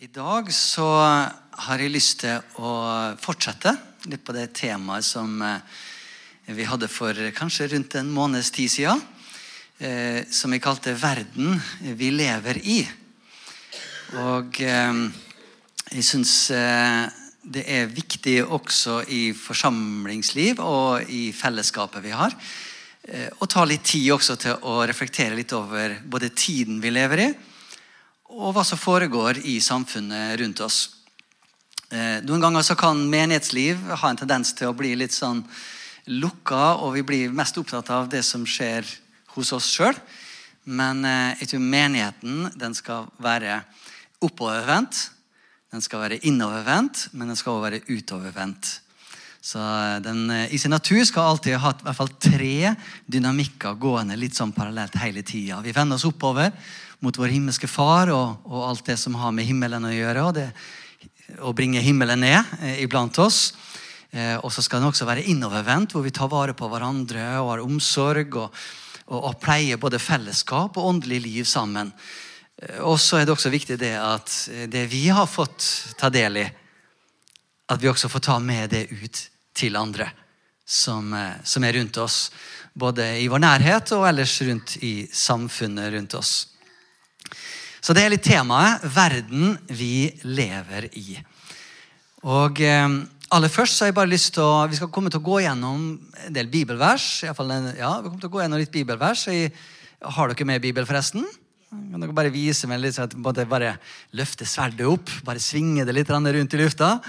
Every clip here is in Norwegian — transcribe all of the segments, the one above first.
I dag så har jeg lyst til å fortsette litt på det temaet som eh, vi hadde for kanskje rundt en måneds tid siden. eh, Som vi kalte 'Verden vi lever i'. Og eh, jeg syns det er viktig også i forsamlingsliv og i fellesskapet vi har, å ta litt tid også til å reflektere litt over både tiden vi lever i, og hva som foregår i samfunnet rundt oss. Eh, noen ganger så kan menighetsliv ha en tendens til å bli litt sånn lukka, og vi blir mest opptatt av det som skjer hos oss sjøl. Men eh, jeg tror menigheten den skal være oppovervendt. Den skal være innovervendt, men den skal også være utovervendt. Så eh, den i sin natur skal alltid ha i hvert fall tre dynamikker gående litt sånn parallelt hele tida. Vi vender oss oppover mot vår himmelske Far og, og, alt det som har med himmelen å gjøre. og det, Å bringe himmelen ned eh, iblant oss. Eh, og så skal den også være innovervendt, hvor vi tar vare på hverandre og har omsorg. og, og, og pleier både fellesskap og åndelig liv sammen. Eh, og så er det også viktig det at det vi har fått ta del i, at vi også får ta med det ut til andre som, eh, som er rundt oss. Både i vår nærhet og ellers rundt i samfunnet rundt oss. Så det er litt temaet 'Verden vi lever i'. Og eh, aller først så har jeg bare lyst til å, Vi skal komme til å gå gjennom en del bibelvers. I fall, ja, vi kommer til å gå gjennom litt bibelvers. Jeg, har dere med Bibel, forresten? Kan dere bare vise meg litt, så jeg bare løfte sverdet opp? Bare svinge det litt rundt i lufta.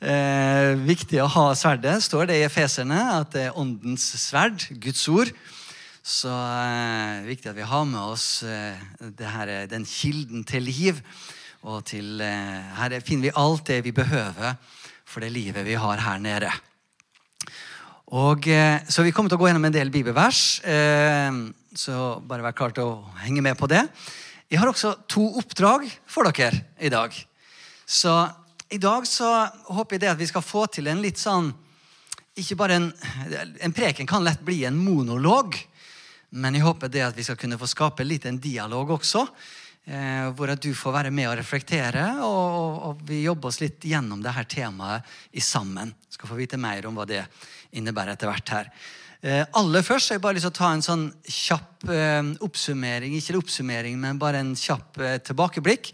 Eh, viktig å ha sverdet. Står det i Efeserne at det er åndens sverd, Guds ord. Så eh, viktig at vi har med oss eh, her, den kilden til liv. Og til, eh, her finner vi alt det vi behøver for det livet vi har her nede. Og, eh, så vi kommer til å gå gjennom en del bibelvers. Eh, så bare vær klar til å henge med på det. Jeg har også to oppdrag for dere i dag. Så i dag så håper jeg det at vi skal få til en litt sånn ikke bare en, en preken kan lett bli en monolog. Men jeg håper det at vi skal kunne få skape litt en dialog også. Eh, hvor at du får være med og reflektere, og, og, og vi jobber oss litt gjennom det her temaet i sammen. Skal få vite mer om hva det innebærer etter hvert her. Eh, aller først har jeg bare lyst til å ta en sånn kjapp eh, oppsummering, ikke oppsummering, men bare en kjapp eh, tilbakeblikk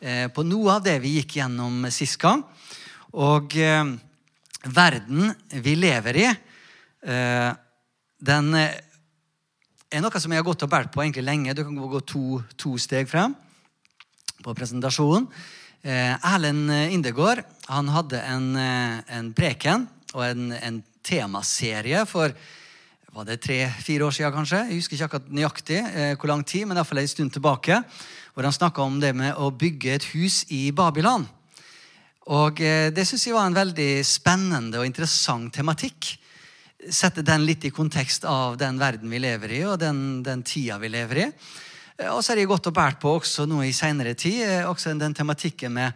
eh, på noe av det vi gikk gjennom sist gang. Og eh, verden vi lever i, den er noe som jeg har gått og båret på egentlig lenge. Du kan gå to, to steg frem på presentasjonen. Eh, Erlend Indegård han hadde en, eh, en preken og en, en, temaserie for var det tre-fire år siden, kanskje. Jeg husker ikke akkurat nøyaktig eh, hvor lang tid, men iallfall en stund tilbake. Hvor han snakka om det med å bygge et hus i Babylon. Og eh, Det syns jeg var en veldig spennende og interessant tematikk sette den litt i kontekst av den verden vi lever i, og den, den tida vi lever i. Eh, og så er det gått og båret på også nå i seinere tid, eh, også den tematikken med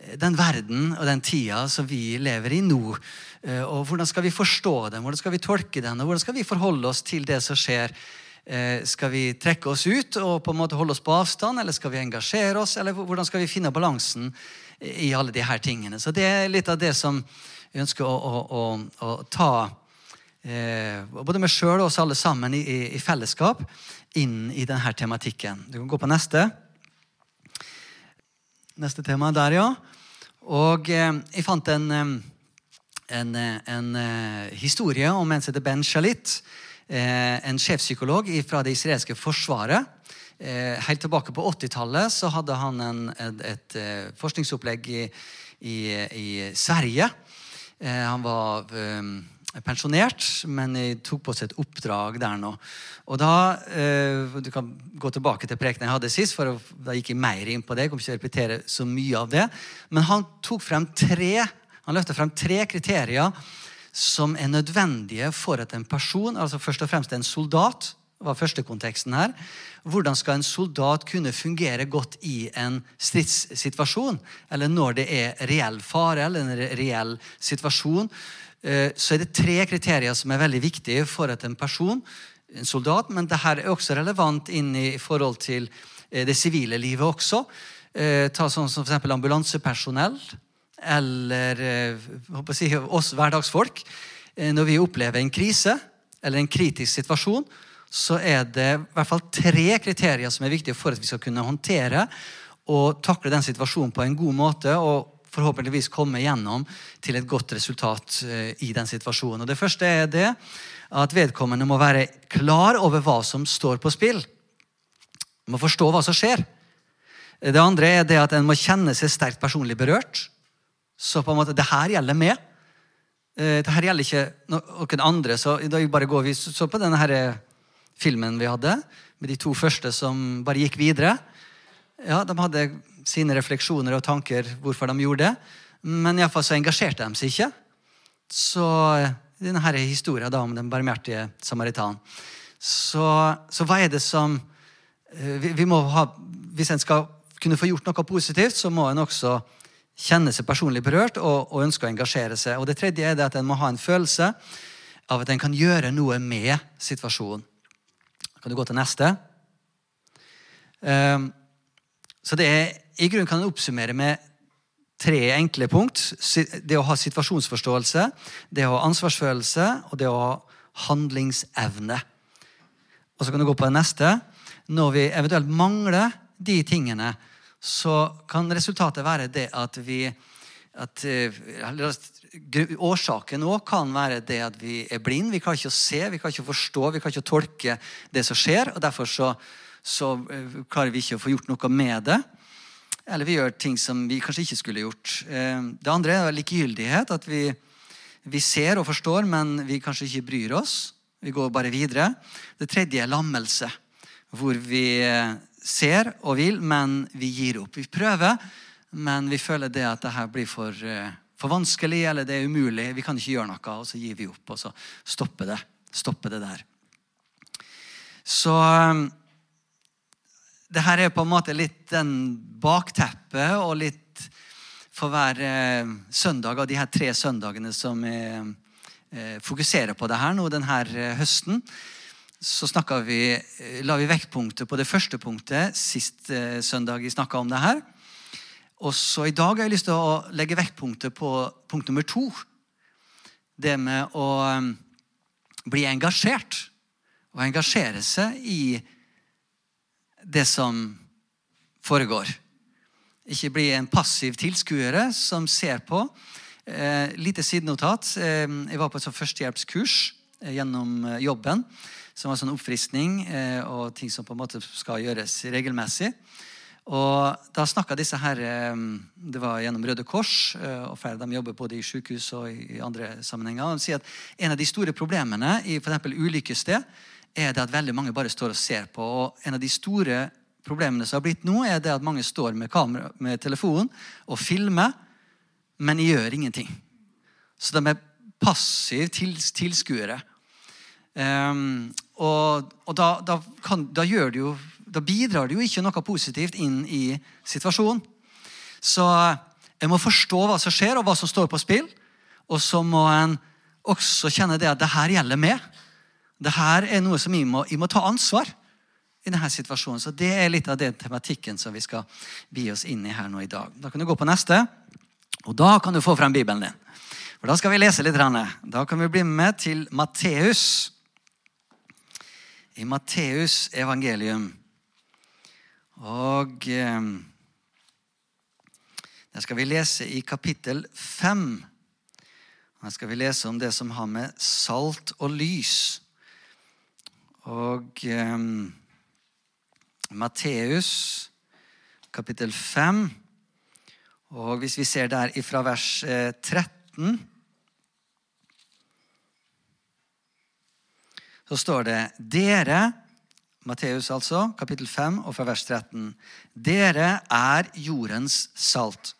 eh, den verden og den tida som vi lever i nå. Og Hvordan skal vi forstå den, hvordan skal vi tolke den, og hvordan skal vi forholde oss til det som skjer? Skal vi trekke oss ut og på en måte holde oss på avstand, eller skal vi engasjere oss? Eller hvordan skal vi finne balansen i alle her tingene? Så Det er litt av det som vi ønsker å, å, å, å ta både meg sjøl og oss alle sammen i, i, i, fellesskap inn i denne tematikken. Du kan gå på neste. Neste tema der, ja. Og eh, jeg fant en, en, en, en uh, historie om en som heter Ben Shalit. Eh, en sjefpsykolog fra det israelske forsvaret. Eh, helt tilbake på 80-tallet hadde han et, et, et forskningsopplegg i, i, i Sverige. Eh, han var pensjonert, men jeg tok på seg et oppdrag der nå. Og da, eh, Du kan gå tilbake til prekenen jeg hadde sist, for da gikk jeg mer inn på det. Jeg kommer ikke til å repetere så mye av det. Men han tok frem tre, han løftet frem tre kriterier som er nødvendige for at en person, altså først og fremst en soldat, var første konteksten her. Hvordan skal en soldat kunne fungere godt i en stridssituasjon? Eller når det er reell fare eller en reell situasjon så er det tre kriterier som er veldig viktige for at en person, en soldat, men dette er også relevant inn i forhold til eh, det sivile livet også. Eh, ta sånn som f.eks. ambulansepersonell eller eh, si, oss hverdagsfolk. Eh, når vi opplever en krise eller en kritisk situasjon, så er det i hvert fall tre kriterier som er viktige for at vi skal kunne håndtere og takle den situasjonen på en god måte. og forhåpentligvis komme gjennom til et godt resultat eh, i den situasjonen. Og Det første er det at vedkommende må være klar over hva som står på spill. Må forstå hva som skjer. Det andre er det at en må kjenne seg sterkt personlig berørt. Så på en måte, det her gjelder meg. Eh, det her gjelder ikke noen andre. Så da bare går vi så på denne her filmen vi hadde, med de to første som bare gikk videre. Ja, De hadde sine refleksjoner og tanker hvorfor de gjorde det, men iallfall så engasjerte de seg ikke. Så denne her historien da om den barmhjertige samaritan. Så, så hva er det som eh, vi, vi må ha, Hvis en skal kunne få gjort noe positivt, så må en også kjenne seg personlig berørt og, og ønske å engasjere seg. Og Det tredje er det at en må ha en følelse av at en kan gjøre noe med situasjonen. Kan du gå til neste? Um, så det er, I grunnen kan en oppsummere med tre enkle punkt. Det å ha situasjonsforståelse, det å ha ansvarsfølelse og det å ha handlingsevne. Og så kan du gå på det neste. Når vi eventuelt mangler de tingene, så kan resultatet være det at vi at, uh, Årsaken òg kan være det at vi er blind. Vi kan ikke se, vi kan ikke forstå, vi kan ikke tolke det som skjer. og Derfor så, så uh, klarer vi ikke å få gjort noe med det. Eller vi gjør ting som vi kanskje ikke skulle gjort. Uh, det andre er likegyldighet. At vi, vi ser og forstår, men vi kanskje ikke bryr oss. Vi går bare videre. Det tredje er lammelse. Hvor vi ser og vil, men vi gir opp. Vi prøver, men vi føler det at det her blir for, eh, for vanskelig eller det er umulig. Vi kan ikke gjøre noe, og så gir vi opp, og så stopper det, stopper det der. Så eh, det her er på en måte litt den bakteppet og litt for hver eh, søndag av de her tre søndagene som jeg fokuserer på det her nå denne høsten så vi, eh, la vi vektpunktet på det første punktet sist eh, søndag vi snakka om det her. Og så I dag har jeg lyst til å legge vektpunktet på punkt nummer to. Det med å bli engasjert. Og engasjere seg i det som foregår. Ikke bli en passiv tilskuere som ser på. Eh, lite sidenotat. Eh, jeg var på et førstehjelpskurs eh, gjennom eh, jobben som var sånn oppfriskning eh, og ting som på en måte skal gjøres regelmessig. Og da snakka disse her eh, Det var gjennom Røde Kors, og flere dem jobber både i sykehus og i andre sammenhenger. De sier at En av de store problemene i f.eks. ulykkessted er det at veldig mange bare står og ser på. Og en av de store problemene som har blitt nå, er det at mange står med, kamera, med telefon og filmer, men gjør ingenting. Så de er passive tilskuere. Um, og, og da, da, kan, da, jo, da, bidrar det jo ikke noe positivt inn i situasjonen. Så jeg må forstå hva som skjer, og hva som står på spill. Og så må en også kjenne det at det her gjelder meg. Det her er noe som jeg må, jeg må ta ansvar i denne situasjonen. Så det er litt av den tematikken som vi skal bi oss inn i her nå i dag. Da kan du gå på neste, og da kan du få frem Bibelen din. For Da skal vi lese litt. Da kan vi bli med til Matteus i Matteus evangelium. Og eh, der skal vi lese i kapittel 5. Her skal vi lese om det som har med salt og lys. Og eh, Matteus kapittel 5. Og hvis vi ser der ifra vers 13 eh, så står det Dere, Matteus altså, kapittel 5 og fra vers 13. Dere er jordens salt.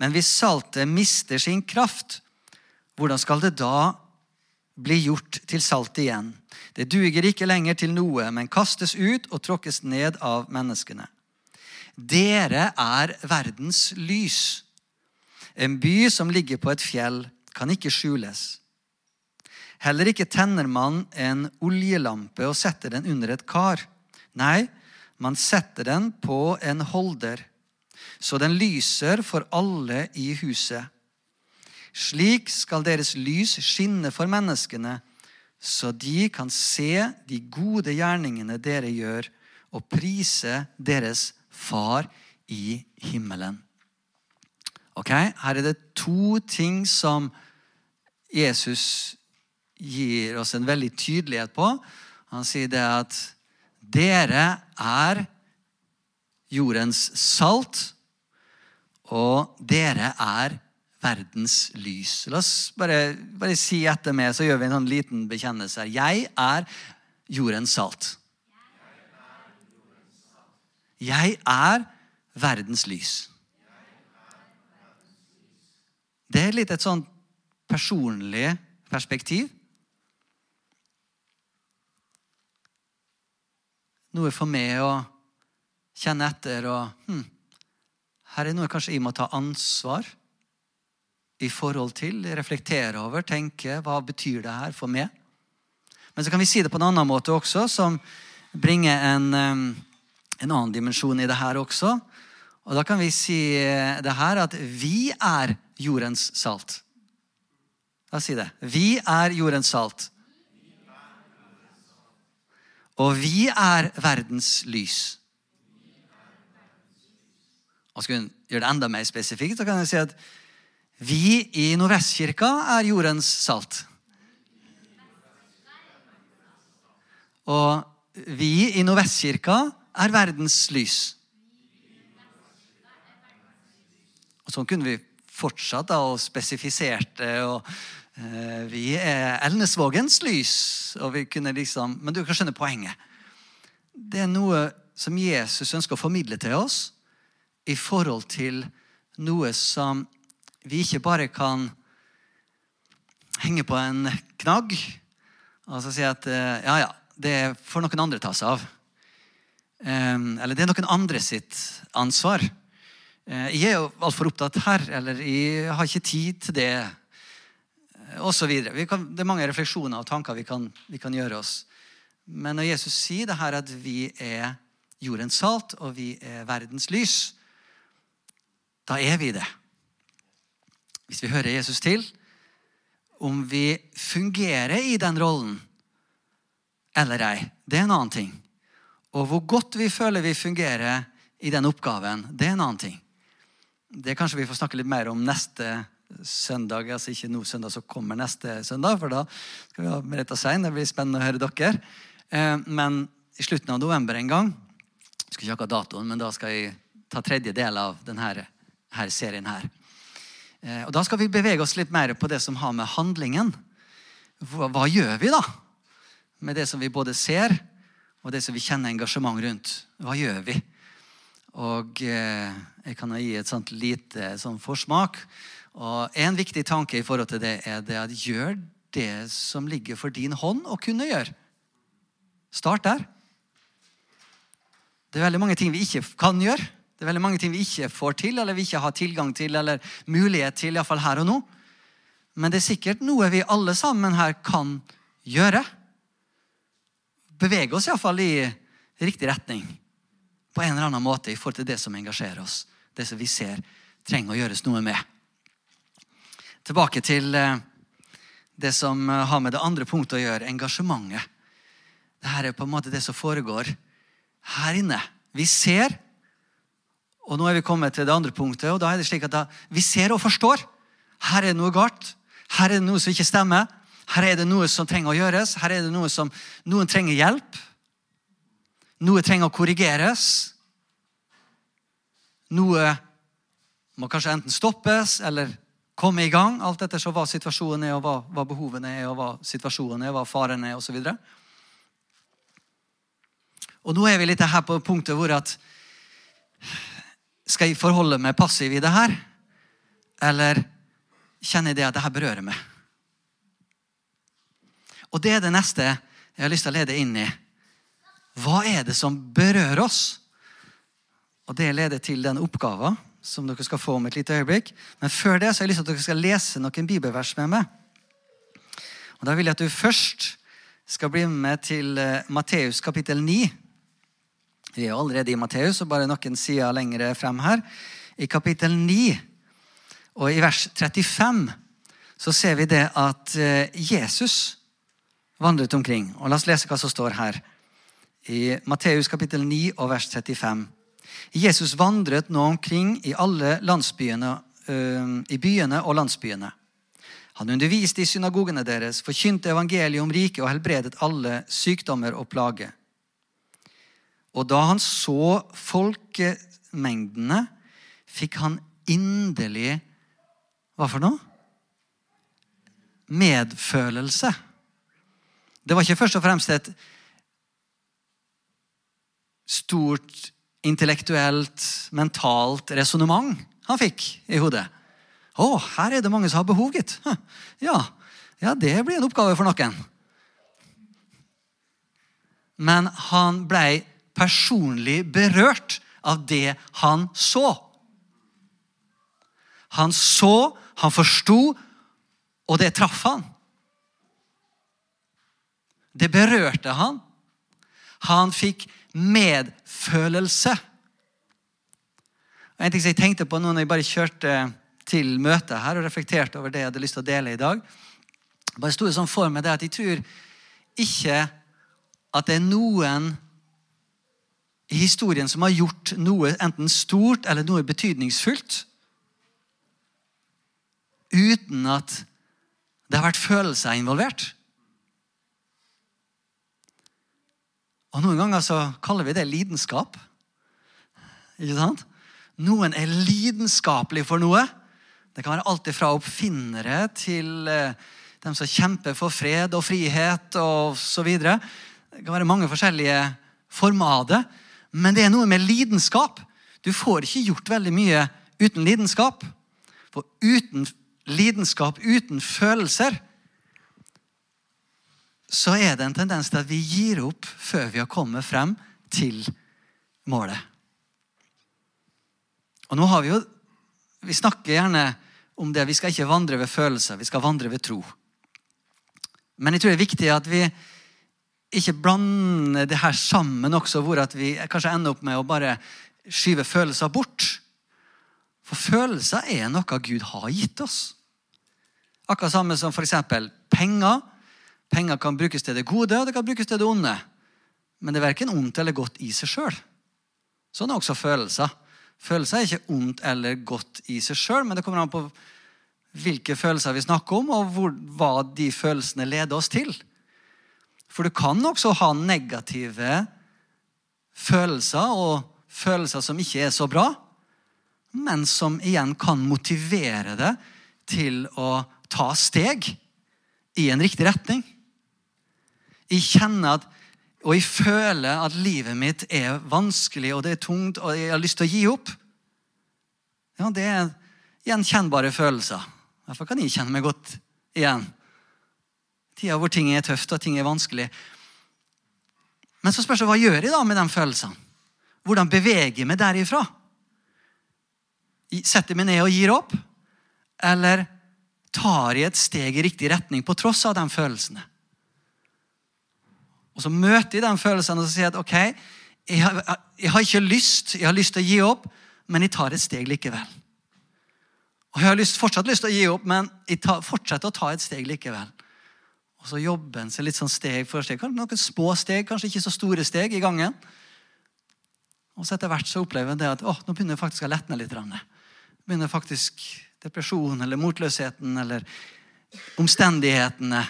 Men hvis saltet mister sin kraft, hvordan skal det da bli gjort til salt igjen? Det duger ikke lenger til noe, men kastes ut og tråkkes ned av menneskene. Dere er verdens lys. En by som ligger på et fjell, kan ikke skjules. Heller ikke tenner man en oljelampe og setter den under et kar. Nei, man setter den på en holder, så den lyser for alle i huset. Slik skal deres lys skinne for menneskene, så de kan se de gode gjerningene dere gjør, og prise deres Far i himmelen. Ok, Her er det to ting som Jesus gir oss en veldig tydelighet på. Han sier det at dere er jordens salt, og dere er verdens lys. La oss bare, bare si etter meg, så gjør vi en sånn liten bekjennelse. her. Jeg er jordens salt. Jeg er verdens lys. Det er litt et sånn personlig perspektiv. Noe for meg å kjenne etter og hm, Her er noe kanskje jeg må ta ansvar i forhold til, reflektere over, tenke hva betyr det her for meg? Men så kan vi si det på en annen måte også, som bringer en, en annen dimensjon i det her også. Og da kan vi si det her at vi er jordens salt. La oss si det. Vi er jordens salt. Og vi er verdens lys. Og skal vi gjøre det enda mer spesifikt, så kan hun si at vi i Nordvestkirka er jordens salt. Og vi i Nordvestkirka er verdens lys. Og Sånn kunne vi fortsatt da, og spesifisert det. og eh, Vi er Elnesvågens lys. og vi kunne liksom, Men du kan skjønne poenget. Det er noe som Jesus ønsker å formidle til oss i forhold til noe som vi ikke bare kan henge på en knagg og så si at eh, ja, ja, det får noen andre ta seg av. Eller det er noen andre sitt ansvar. Eh, jeg er jo altfor opptatt her, eller jeg har ikke tid til det, Og så vi kan, Det er mange refleksjoner og tanker vi kan, vi kan gjøre oss. Men når Jesus sier det her at vi er jordens salt, og vi er verdens lys, da er vi det hvis vi hører Jesus til, om vi fungerer i den rollen eller ei, det er en annen ting. Og hvor godt vi føler vi fungerer i den oppgaven, det er en annen ting. Det kanskje vi får snakke litt mer om neste søndag. altså Ikke nå søndag som kommer neste søndag, for da skal vi ha Mereta Sein. Det blir spennende å høre dere. Eh, men i slutten av november en gang jeg skal ikke akkurat datoen, men da skal jeg ta tredje del av denne serien her. Eh, og Da skal vi bevege oss litt mer på det som har med handlingen. Hva, hva, gjør vi da med det som vi både ser, og det som vi kjenner engasjement rundt? Hva gjør vi? Og eh, Jeg kan gi et sånt lite sånn forsmak. Og En viktig tanke i forhold til det er det at gjør det som ligger for din hånd å kunne gjøre. Start der. Det er veldig mange ting vi ikke kan gjøre. Det er veldig mange ting vi ikke får til, eller vi ikke har tilgang til, eller mulighet til, iallfall her og nå. Men det er sikkert noe vi alle sammen her kan gjøre. Bevege oss iallfall i riktig retning. På en eller annen måte i forhold til det som engasjerer oss. Det som vi ser trenger å gjøres noe med. Tilbake til eh, det som har med det andre punktet å gjøre, engasjementet. Dette er på en måte det som foregår her inne. Vi ser og nå er vi kommet til det andre punktet, og da er det slik at da, vi ser og forstår. Her er det noe galt. Her er det noe som ikke stemmer. Her er det noe som trenger å gjøres. Her er det noe som Noen trenger hjelp. Noe trenger å korrigeres. Noe må kanskje enten stoppes eller komme i gang. Alt etter hva situasjonen er, og hva, hva behovene er, og hva situasjonen er, hva faren er, osv. Og, og nå er vi litt her på punktet hvor at skal jeg forholde meg passiv i det her? Eller kjenner jeg det at det her berører meg? Og det er det neste jeg har lyst til å lede inn i. Hva er det som berører oss? Og Det leder til den oppgaven som dere skal få om et lite øyeblikk. Men før det så har jeg lyst til at dere skal lese noen bibelvers med meg. Og Da vil jeg at du først skal bli med til eh, Matteus kapittel 9. Vi er allerede i Matteus, og bare noen sider lenger frem her. I kapittel 9 og i vers 35 så ser vi det at eh, Jesus vandret omkring. Og La oss lese hva som står her. I Matteus kapittel 9 og vers 35. Jesus vandret nå omkring i alle landsbyene, øh, i byene og landsbyene. Han underviste i synagogene deres, forkynte evangeliet om riket og helbredet alle sykdommer og plager. Og da han så folkemengdene, fikk han inderlig Hva for noe? Medfølelse. Det var ikke først og fremst et stort intellektuelt, mentalt resonnement han fikk i hodet. Å, her er det mange som har behov, gitt. Ja, ja, det blir en oppgave for noen. Men han blei personlig berørt av det han så. Han så, han forsto, og det traff han. Det berørte han. Han fikk medfølelse. En ting som jeg tenkte på nå når jeg bare kjørte til møtet her og reflekterte over det jeg hadde lyst til å dele i dag, bare sto det sånn for meg det at jeg tror ikke at det er noen historien som har gjort noe enten stort eller noe betydningsfullt uten at det har vært følelser involvert. Og Noen ganger så kaller vi det lidenskap. Ikke sant? Noen er lidenskapelig for noe. Det kan være alt fra oppfinnere til eh, dem som kjemper for fred og frihet og så videre. Det kan være mange forskjellige former av det. Men det er noe med lidenskap. Du får ikke gjort veldig mye uten lidenskap. For uten lidenskap, uten følelser, så er det en tendens til at vi gir opp før vi har kommet frem til målet. Og nå har Vi jo, vi snakker gjerne om det. Vi skal ikke vandre ved følelser, vi skal vandre ved tro. Men jeg tror det er viktig at vi ikke blande det her sammen også, hvor vi kanskje ender opp med å bare skyve følelser bort. For følelser er noe Gud har gitt oss. Akkurat samme som f.eks. penger Penger kan brukes til det gode, og det kan brukes til det onde. Men det er verken ondt eller godt i seg sjøl. Sånn er også følelser. Følelser er ikke ondt eller godt i seg sjøl, men det kommer an på hvilke følelser vi snakker om, og hvor, hva de følelsene leder oss til. For du kan også ha negative følelser, og følelser som ikke er så bra, men som igjen kan motivere deg til å ta steg i en riktig retning. Jeg kjenner at, og jeg føler at livet mitt er vanskelig og det er tungt, og jeg har lyst til å gi opp. Ja, Det er gjenkjennbare følelser. Derfor kan jeg kjenne meg godt igjen. Tida hvor ting er tøft og ting er vanskelig. Men så spørs det hva gjør jeg da med de følelsene? Hvordan beveger jeg meg derifra? Setter jeg meg ned og gir opp? Eller tar jeg et steg i riktig retning på tross av de følelsene? Og Så møter jeg de følelsene og så sier at ok, jeg har, jeg har, ikke lyst jeg har lyst til å gi opp, men jeg tar et steg likevel. Og Jeg har lyst, fortsatt lyst til å gi opp, men jeg tar, fortsetter å ta et steg likevel. Og så jobber en seg litt sånn steg for steg. Kanskje noen små steg, kanskje ikke så store steg i gangen. Og så etter hvert så opplever en det at å, nå begynner jeg faktisk å letne litt. Begynner faktisk depresjonen eller motløsheten eller omstendighetene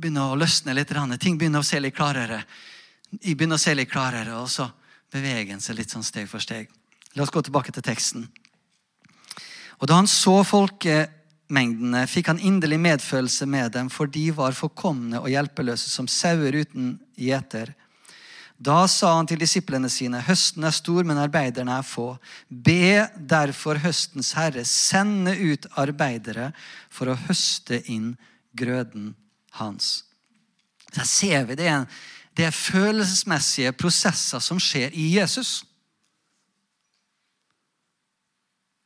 begynner å løsne litt. Ting begynner å se litt klarere. Jeg begynner å se litt klarere, og så beveger han seg litt sånn steg for steg. La oss gå tilbake til teksten. Og Da han så folkemengdene, fikk han inderlig medfølelse med dem, for de var forkomne og hjelpeløse som sauer uten gjeter. Da sa han til disiplene sine, høsten er stor, men arbeiderne er få. Be derfor høstens herre sende ut arbeidere for å høste inn grøden hans. Der ser vi det, det er følelsesmessige prosesser som skjer i Jesus.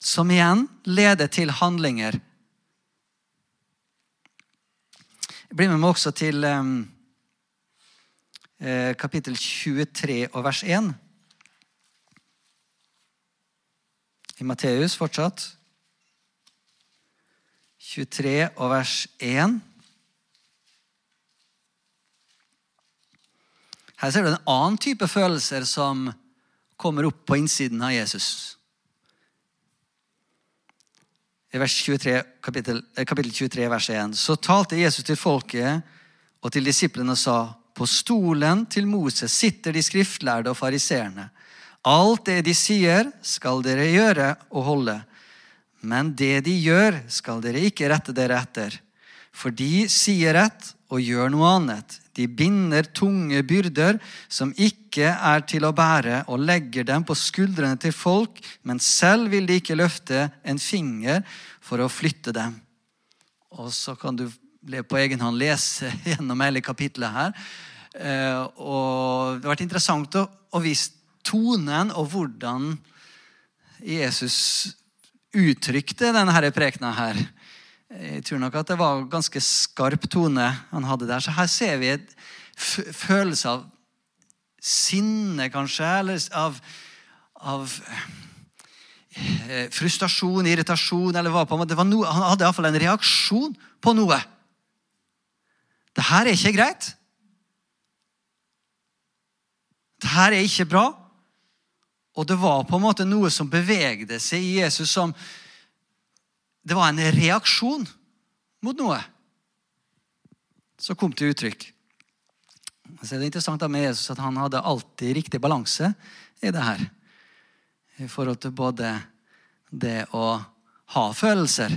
Som igjen leder til handlinger. Bli med meg også til ehm, eh, kapittel 23 og vers 1. I Matteus fortsatt. 23 og vers 1. Her ser du en annen type følelser som kommer opp på innsiden av Jesus. I vers 23, kapittel, eh, kapittel 23, vers 1, så talte Jesus til folket og til disiplene og sa på stolen til Moses sitter de skriftlærde og fariseerne. Alt det de sier, skal dere gjøre og holde. Men det de gjør, skal dere ikke rette dere etter. For de sier rett og gjør noe annet. De binder tunge byrder som ikke er til å bære, og legger dem på skuldrene til folk, men selv vil de ikke løfte en finger for å flytte dem. Og så kan du på egen hånd lese gjennom hele kapitlet her. Eh, og det har vært interessant å, vise tonen og hvordan Jesus uttrykte denne prekena her. Jeg tror nok at det var ganske skarp tone han hadde der. Så her ser vi et følelse av sinne, kanskje, eller av, av eh, frustrasjon, irritasjon, eller hva på en måte. Noe, han hadde iallfall en reaksjon på noe. Det her er ikke greit. Det her er ikke bra. Og det var på en måte noe som bevegde seg i Jesus som det var en reaksjon mot noe som kom til uttrykk. Så det er interessant med Jesus at han hadde alltid riktig balanse i det her. I forhold til både det å ha følelser,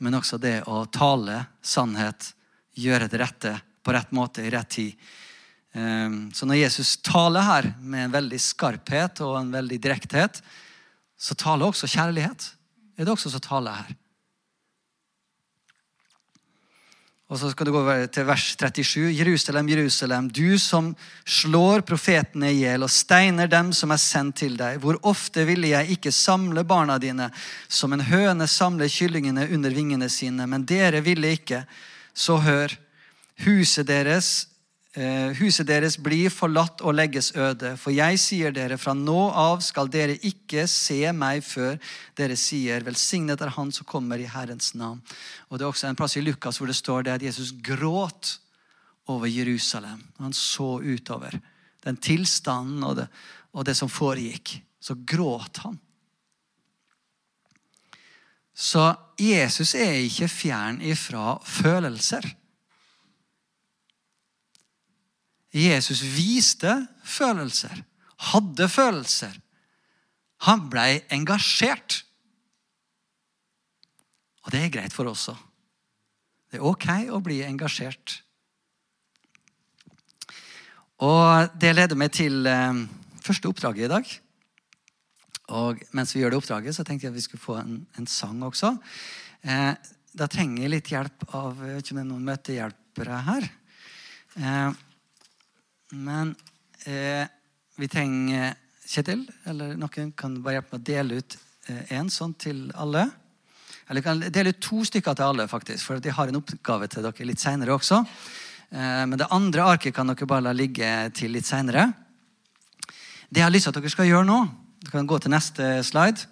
men også det å tale sannhet, gjøre det rette på rett måte i rett tid. Ehm, så når Jesus taler her med en veldig skarphet og en veldig direkthet, så taler også kjærlighet. Er det også som taler her? Og så skal du gå til vers 37. Jerusalem, Jerusalem, du som slår profetene i hjel og steiner dem som er sendt til deg. Hvor ofte ville jeg ikke samle barna dine som en høne samler kyllingene under vingene sine, men dere ville ikke. Så hør, huset deres huset deres blir forlatt og legges øde. For jeg sier dere, fra nå av skal dere ikke se meg før dere sier, velsignet er Han som kommer i Herrens navn. Og Det er også en plass i Lukas hvor det står det at Jesus gråt over Jerusalem. Han så utover den tilstanden og det, og det som foregikk. Så gråt han. Så Jesus er ikke fjern ifra følelser. Jesus viste følelser, hadde følelser. Han ble engasjert. Og det er greit for oss òg. Det er ok å bli engasjert. Og det leder meg til eh, første oppdraget i dag. Og mens vi gjør det oppdraget, så tenkte jeg at vi skulle få en, en sang også. Eh, da trenger jeg litt hjelp av jeg vet ikke om det er noen møtehjelpere her. Eh, men eh, vi trenger Kjetil eller noen kan bare hjelpe meg å dele ut eh, en sånn til alle. Eller kan dele ut to stykker til alle, faktisk, for de har en oppgave til dere litt seinere også. Eh, men det andre arket kan dere bare la ligge til litt seinere. Det jeg har lyst til at dere skal gjøre nå Dere kan gå til neste slide.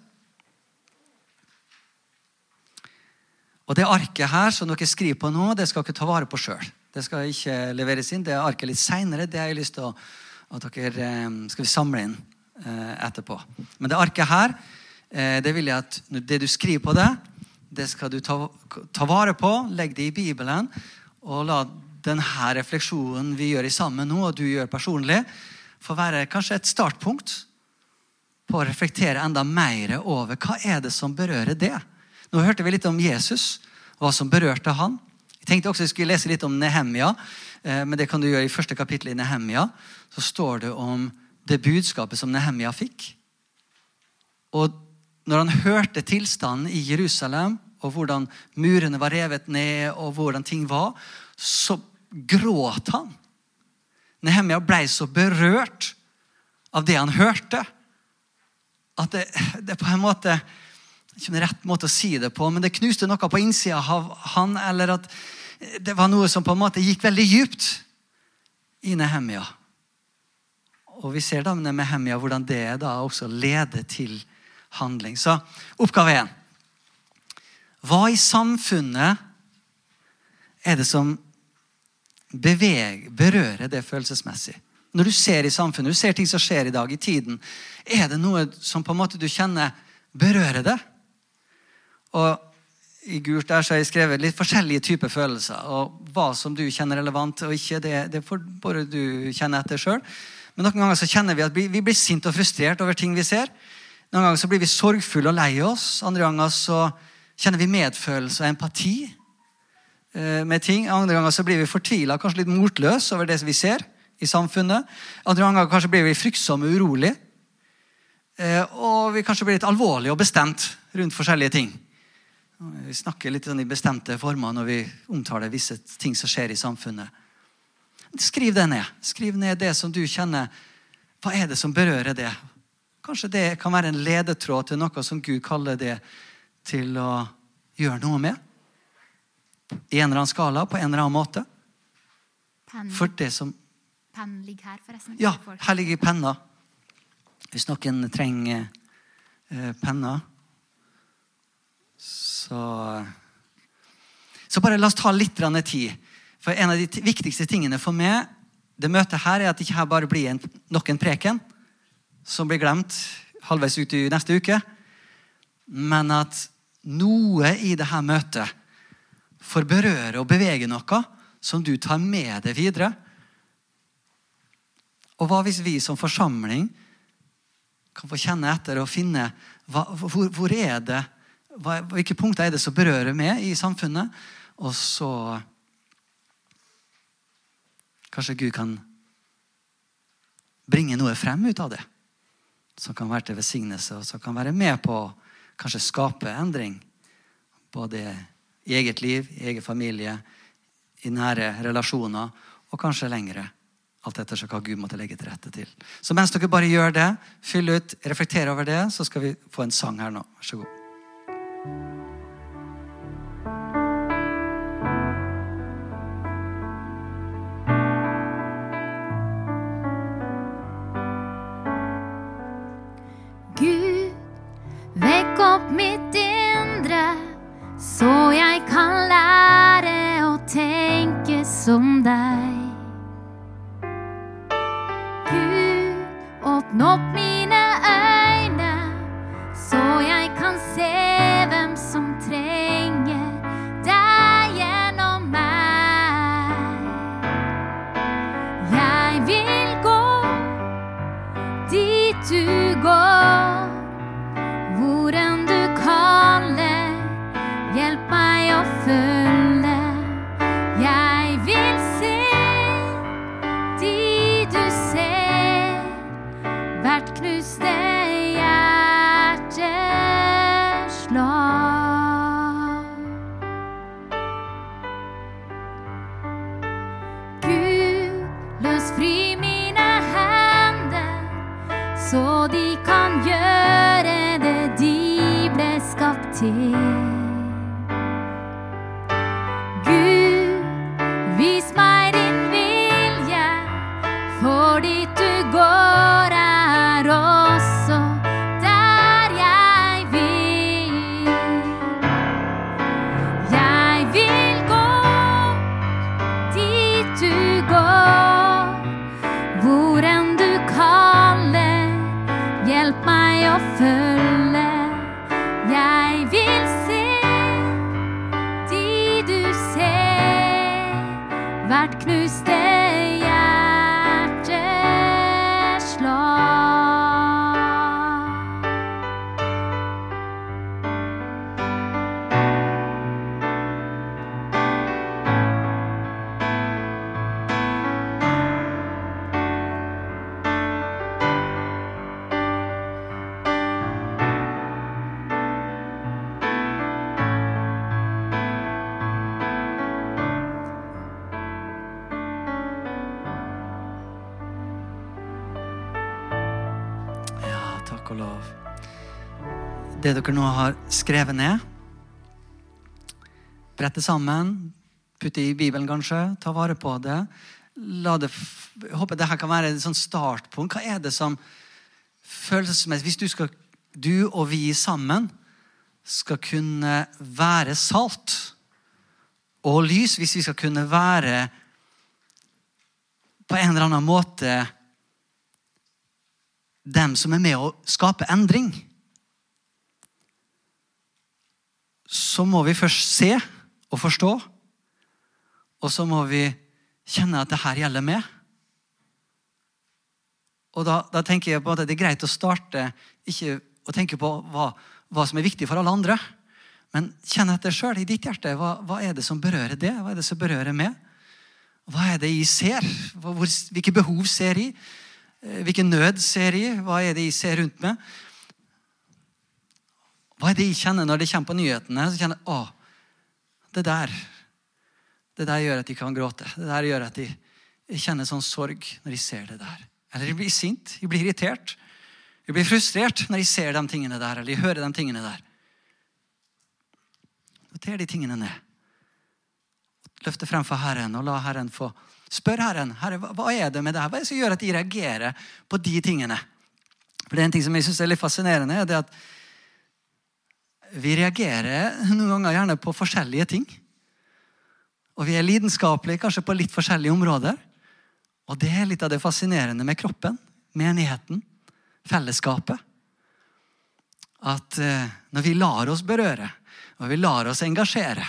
Og Det arket her som dere skriver på nå, det skal dere ta vare på sjøl. Det skal ikke leveres inn. Det er arket litt seinere. Det har jeg lyst til å, at dere eh, skal vi samle inn eh, etterpå. Men det arket her, eh, det vil jeg at det du skriver på det, det skal du ta, ta vare på. Legg det i Bibelen. Og la denne refleksjonen vi gjør sammen nå, og du gjør personlig, få være kanskje et startpunkt på å reflektere enda mer over hva er det som berører det. Nå hørte vi litt om Jesus, hva som berørte han tenkte også jeg skulle lese litt om Nehemia, eh, men det kan du gjøre i første kapittel i Nehemia. Så står det om det budskapet som Nehemia fikk. Og når han hørte tilstanden i Jerusalem, og hvordan murene var revet ned, og hvordan ting var, så gråt han. Nehemia ble så berørt av det han hørte, at det, det på en måte ikke en rett måte å si det på, men det knuste noe på innsida av han, eller at det var noe som på en måte gikk veldig djupt i Nehemia. Og vi ser da med Nehemia hvordan det da også leder til handling. Så oppgave én. Hva i samfunnet er det som beveger, berører det følelsesmessig? Når du ser i samfunnet, du ser ting som skjer i dag, i tiden, er det noe som på en måte du kjenner berører det? Og i gult der så har jeg skrevet litt forskjellige typer følelser. Og hva som du kjenner relevant og ikke, det, det får bare du kjenne etter sjøl. Men noen ganger så kjenner vi at vi, vi blir sint og frustrert over ting vi ser. Noen ganger så blir vi sorgfulle og lei oss. Andre ganger så kjenner vi medfølelse og empati eh, med ting. Andre ganger så blir vi fortvila, kanskje litt motløse over det vi ser i samfunnet. Andre ganger kanskje blir vi fryktsomme og urolige. Eh, og vi kanskje blir litt alvorlige og bestemt rundt forskjellige ting. Vi snakker litt sånn i bestemte former når vi omtaler visse ting som skjer i samfunnet. Skriv det ned. Skriv ned det som du kjenner. Hva er det som berører det? Kanskje det kan være en ledetråd til noe som Gud kaller det til å gjøre noe med? I en eller annen skala, på en eller annen måte. Pennen For det som penn ligger her, forresten. Ja, her ligger penna. Hvis noen trenger eh, penner så Så bare la oss ta litt tid. For en av de viktigste tingene for meg det møtet her, er at det ikke bare blir en, nok en preken som blir glemt halvveis ut i neste uke, men at noe i dette møtet får berøre og bevege noe som du tar med deg videre. Og hva hvis vi som forsamling kan få kjenne etter og finne hva, hvor, hvor er det hva, Hvilke punkt er det som berører meg i samfunnet? Og så Kanskje Gud kan bringe noe frem ut av det. Som kan være til velsignelse, og som kan være med på å kanskje skape endring. Både i eget liv, i egen familie, i nære relasjoner, og kanskje lengre. Alt etter hva Gud måtte legge til rette til. Så mens dere bare gjør det, fyll ut, reflekter over det, så skal vi få en sang her nå. Vær så god. Gud, vekk opp mitt indre, så jeg kan lære å tenke som deg. Gud, åpne opp mine hvert knuste Det dere nå har skrevet ned, brett det sammen, putt det i Bibelen kanskje, ta vare på det. Det jeg håper dette kan være et sånn startpunkt. Hva er det som følelsesmessig Hvis du skal du og vi sammen skal kunne være salt og lys, hvis vi skal kunne være på en eller annen måte dem som er med å skape endring, så må vi først se og forstå. Og så må vi kjenne at det her gjelder meg. Og da, da, tenker jeg på at det er greit å starte ikke å tenke på hva, hva som er viktig for alle andre. Men kjenn etter sjøl i ditt hjerte. Hva, hva, er det som berører det? Hva er det som berører meg? Hva er det jeg ser? Hvilke behov ser jeg? Eh, hvilken nød ser jeg? Hva er det jeg ser rundt meg? Hva er det jeg kjenner når det kommer på nyhetene? Så kjenner jeg, å, det der det der gjør at de kan gråte. Det der gjør at de kjenner sånn sorg når de ser det der. Eller de blir sint, de blir irritert. De blir frustrert når de ser de tingene der, eller de hører de tingene der. Noter de tingene ned. Løfte frem for Herren og la Herren få Spør Herren Herre, hva er det med det her? Hva er det som gjør at de reagerer på de tingene. For det er En ting som jeg synes er litt fascinerende, er det at vi reagerer noen ganger gjerne på forskjellige ting. Og vi er lidenskapelige kanskje på litt forskjellige områder. Og det er litt av det fascinerende med kroppen, menigheten, fellesskapet. At eh, når vi lar oss berøre, og vi lar oss engasjere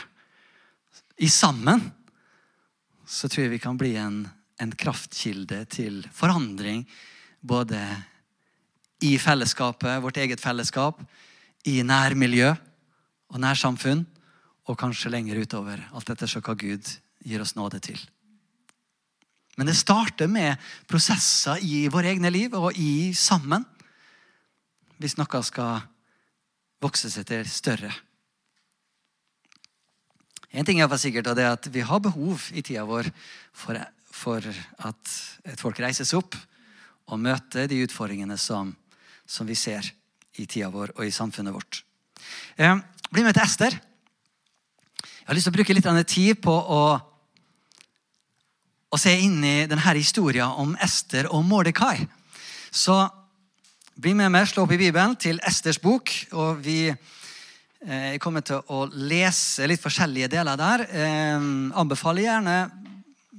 i sammen, så tror jeg vi kan bli en, en kraftkilde til forandring. Både i fellesskapet, vårt eget fellesskap, i nærmiljø og nærsamfunn og kanskje lenger utover. Alt etter hva Gud gir oss nåde til. Men det starter med prosesser i våre egne liv og i sammen. Hvis noe skal vokse seg til større. En ting er sikkert, og det er at vi har behov i tida vår for, for at et folk reises opp og møter de utfordringene som, som vi ser i tida vår og i samfunnet vårt. Eh, bli med til Ester. Jeg har lyst til å bruke litt tid på å, å se inn i denne historien om Ester og Mordekai. Så bli med meg, slå opp i Bibelen, til Esters bok. og vi eh, kommer til å lese litt forskjellige deler der. Eh, anbefaler gjerne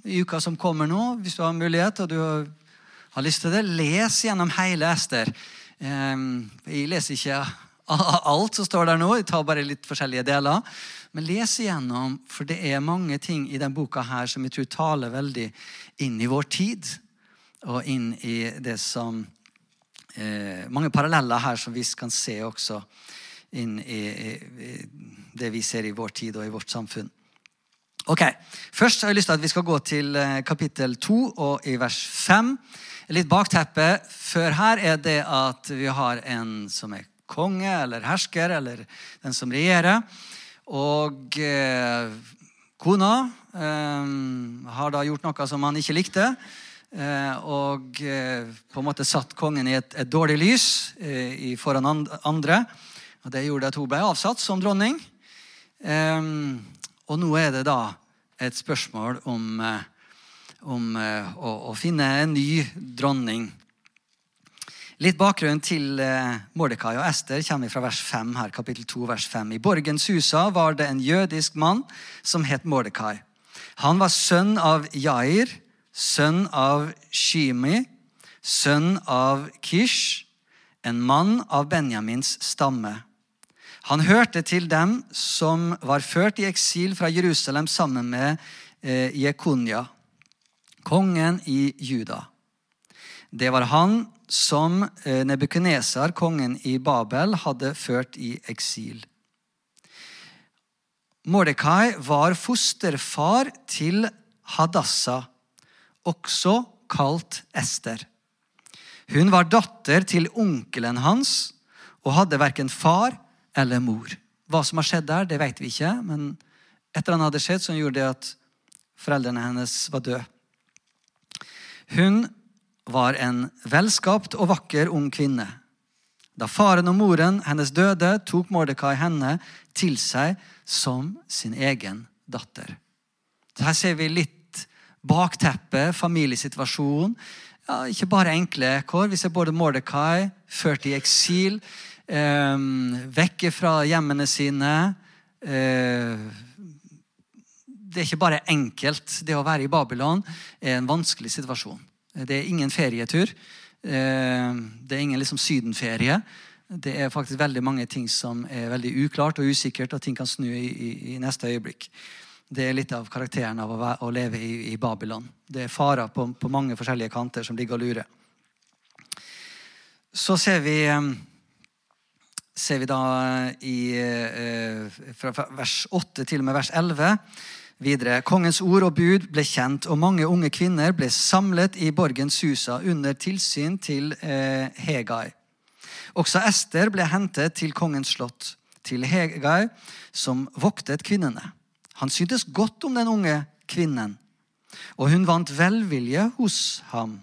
i uka som kommer nå, hvis du har mulighet og du har lyst til det, les gjennom hele Ester. Jeg leser ikke alt som står der nå, jeg tar bare litt forskjellige deler. Men les igjennom, for det er mange ting i denne boka her som jeg tror taler veldig inn i vår tid. Og inn i det som eh, Mange paralleller her som vi kan se også inn i, i, det vi ser i vår tid og i vårt samfunn. Ok, Først har jeg lyst til at vi skal gå til eh, kapittel 2 og i vers 5. Litt bakteppe før her er det at vi har en som er konge eller hersker, eller den som regjerer. Og eh, kona eh, har da gjort noe som han ikke likte. Eh, og eh, på en måte satt kongen i et, et dårlig lys eh, foran andre. Og Det gjorde at hun ble avsatt som dronning. Eh, og nå er det da et spørsmål om, om å, å finne en ny dronning. Litt bakgrunn til eh, Mordekai og Ester kommer fra vers 5 her, kapittel 2, vers 5. I borgen Susa var det en jødisk mann som het Mordekai. Han var sønn av Jair, sønn av Shimi, sønn av Kish, en mann av Benjamins stamme. Han hørte til dem som var ført i eksil fra Jerusalem sammen med eh, kongen i Juda. Det var han som eh, Nebukadnesar, kongen i Babel, hadde ført i eksil. Mordekai var fosterfar til Hadassa, også kalt Ester. Hun var datter til onkelen hans og hadde verken far eller mor. Hva som har skjedd der, det vet vi ikke, men et eller annet hadde skjedd som gjorde det at foreldrene hennes var døde. Hun var en velskapt og vakker ung kvinne. Da faren og moren hennes døde, tok Mordekai henne til seg som sin egen datter. Så her ser vi litt bakteppe, familiesituasjon. Ja, ikke bare enkle kår. Vi ser både Mordekai ført i eksil, eh, vekke fra hjemmene sine. Eh, det er ikke bare enkelt. Det å være i Babylon er en vanskelig situasjon. Det er ingen ferietur. Eh, det er ingen liksom sydenferie. Det er faktisk veldig mange ting som er veldig uklart og usikkert, og ting kan snu i, i, i neste øyeblikk. Det er litt av karakteren av å, være, å leve i, i, Babylon. Det er farer på, på, mange forskjellige kanter som ligger og lurer. Så ser vi, ser vi da i, eh, fra vers 8 til og med vers 11 Videre, Kongens ord og bud ble kjent, og mange unge kvinner ble samlet i borgen Susa under tilsyn til eh, Hegai. Også Ester ble hentet til kongens slott, til Hegai, som voktet kvinnene. Han syntes godt om den unge kvinnen, og hun vant velvilje hos ham.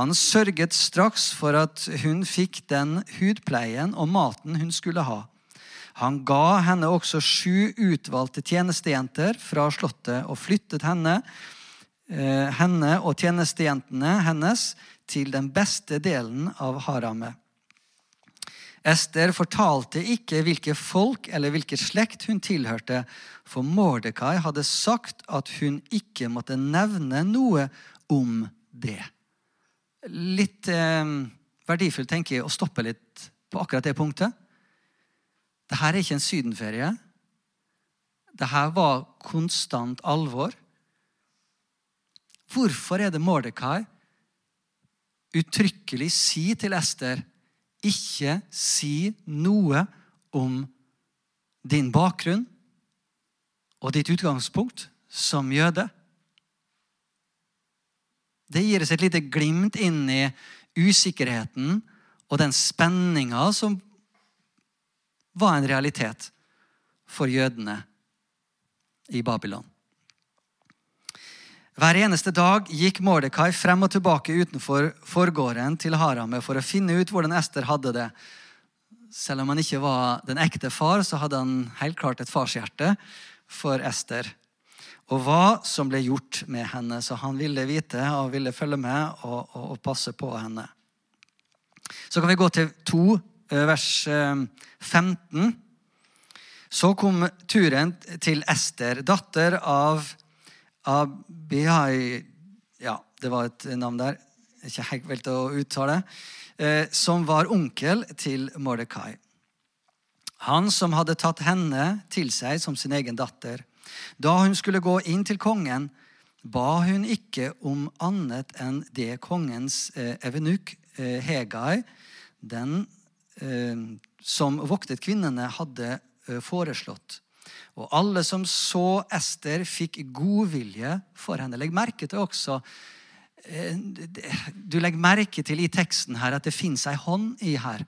Han sørget straks for at hun fikk den hudpleien og maten hun skulle ha. Han ga henne også sju utvalgte tjenestejenter fra slottet og flyttet henne, eh, henne og tjenestejentene hennes til den beste delen av haramet. Ester fortalte ikke hvilke folk eller hvilken slekt hun tilhørte, for Mordekai hadde sagt at hun ikke måtte nevne noe om det. Litt eh, verdifullt tenker jeg å stoppe litt på akkurat det punktet. Dette er ikke en sydenferie. Dette var konstant alvor. Hvorfor er det Mordekai uttrykkelig sier til Ester ikke si noe om din bakgrunn og ditt utgangspunkt som jøde? Det gir oss et lite glimt inn i usikkerheten og den spenninga som var en realitet for jødene i Babylon. Hver eneste dag gikk Mordekai frem og tilbake utenfor forgården til Haramet for å finne ut hvordan Ester hadde det. Selv om han ikke var den ekte far, så hadde han helt klart et farshjerte for Ester. Og hva som ble gjort med henne. Så han ville vite og ville følge med og, og, og passe på henne. Så kan vi gå til to vers 15. Eh, så kom turen til Ester, datter av Abihai Ja, det var et navn der. Ikke helt å uttale. Eh, som var onkel til Mordekai. Han som hadde tatt henne til seg som sin egen datter. Da hun skulle gå inn til kongen, ba hun ikke om annet enn det kongens evenuk, Hegai, den Eh, som voktet kvinnene, hadde eh, foreslått. Og alle som så Ester, fikk godvilje for henne. Legg merke til også eh, Du legger merke til i teksten her at det fins ei hånd i her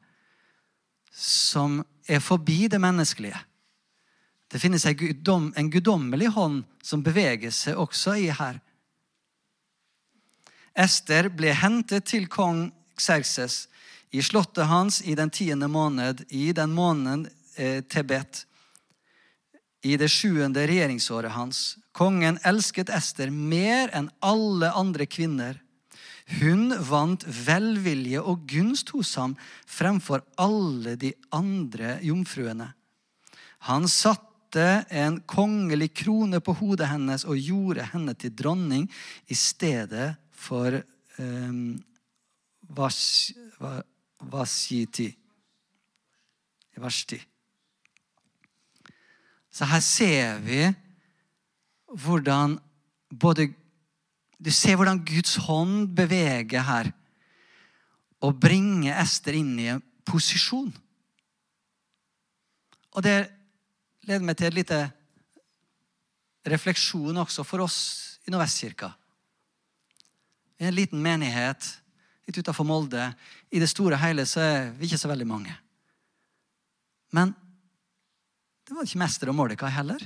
som er forbi det menneskelige. Det finnes en guddommelig hånd som beveger seg også i her. Ester ble hentet til kong Xerxes i slottet hans i den tiende måned, i den måneden eh, Tebet, i det sjuende regjeringsåret hans. Kongen elsket Ester mer enn alle andre kvinner. Hun vant velvilje og gunst hos ham fremfor alle de andre jomfruene. Han satte en kongelig krone på hodet hennes og gjorde henne til dronning i stedet for um, vas, va, Vasiti. Vashti. Så her ser vi hvordan både Du ser hvordan Guds hånd beveger her og bringer Ester inn i en posisjon. Og det leder meg til en lite refleksjon også for oss i Nordvestkirka. I en liten menighet litt utafor Molde. I det store og hele så er vi ikke så veldig mange. Men det var ikke Mester og Mordekai heller.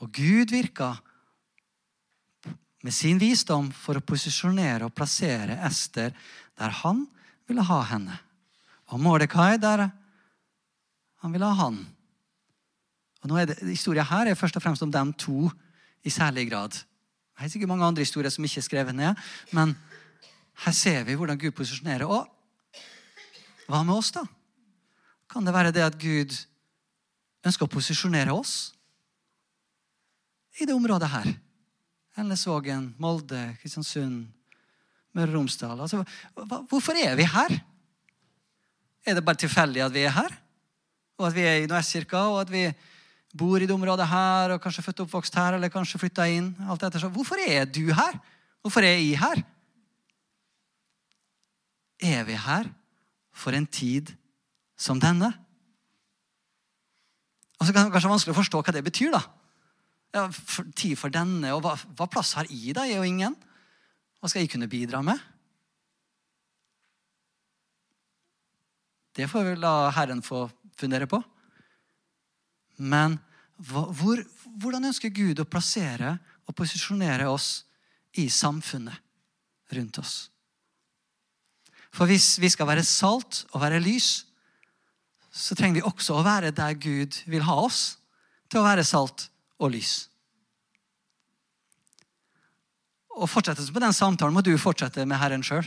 Og Gud virka med sin visdom for å posisjonere og plassere Ester der han ville ha henne. Og Mordekai der han ville ha han. Og nå er det, Historia her er først og fremst om dem to i særlig grad. Det er sikkert mange andre historier som ikke er skrevet ned. Men her ser vi hvordan Gud posisjonerer. Og hva med oss, da? Kan det være det at Gud ønsker å posisjonere oss i det området her? Elnesvågen, Molde, Kristiansund, Møre og Romsdal. Altså, hvorfor er vi her? Er det bare tilfeldig at vi er her? Og at vi er i Noes-kirka, og at vi bor i det området her, og kanskje født og oppvokst her, eller kanskje flytta inn? alt etter. Hvorfor er du her? Hvorfor er jeg her? Er vi her for en tid som denne? Og så kan det kanskje vanskelig å forstå hva det betyr. da. Ja, for, tid for denne, og hva, hva plass har jeg da? Jeg er jo ingen. Hva skal jeg kunne bidra med? Det får vi la Herren få fundere på. Men hvor, hvordan ønsker Gud å plassere og posisjonere oss i samfunnet rundt oss? For hvis vi skal være salt og være lys, så trenger vi også å være der Gud vil ha oss til å være salt og lys. Og fortsettelsen på den samtalen må du fortsette med Herren sjøl.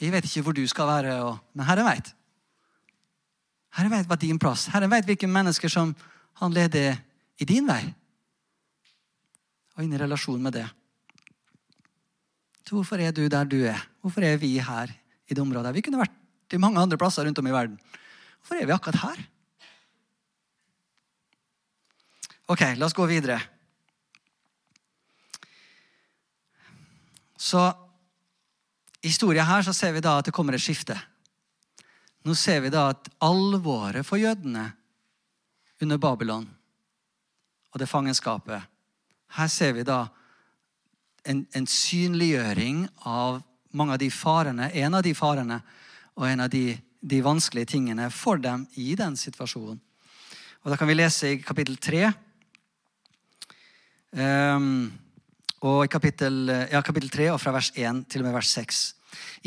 Jeg vet ikke hvor du skal være, men Herren veit. Herren veit hva din plass Herren veit hvilke mennesker som han leder i din vei. Og inn i relasjon med det. Så hvorfor er du der du er? Hvorfor er vi her i det området? Vi kunne vært i mange andre plasser rundt om i verden. Hvorfor er vi akkurat her? Ok, la oss gå videre. Så i historien her så ser vi da at det kommer et skifte. Nå ser vi da at alvoret for jødene under Babylon og det fangenskapet Her ser vi da en, en synliggjøring av mange av de farene, en av de farene og en av de, de vanskelige tingene for dem i den situasjonen. Og Da kan vi lese i kapittel 3. Um, ehm, og i kapittel, ja, kapittel 3 og fra vers 1 til og med vers 6.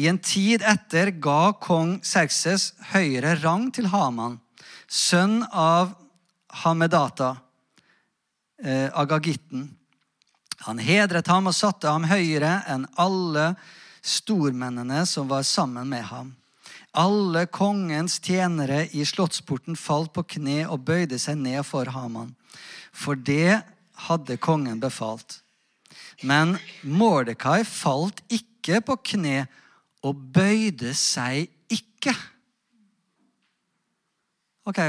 I en tid etter ga kong Serkses høyere rang til Haman, sønn av Hamedata, eh, Agagitten. Han hedret ham og satte ham høyere enn alle stormennene som var sammen med ham. Alle kongens tjenere i slottsporten falt på kne og bøyde seg ned for Haman, for det hadde kongen befalt. Men Mordekai falt ikke på kne og bøyde seg ikke. Ok,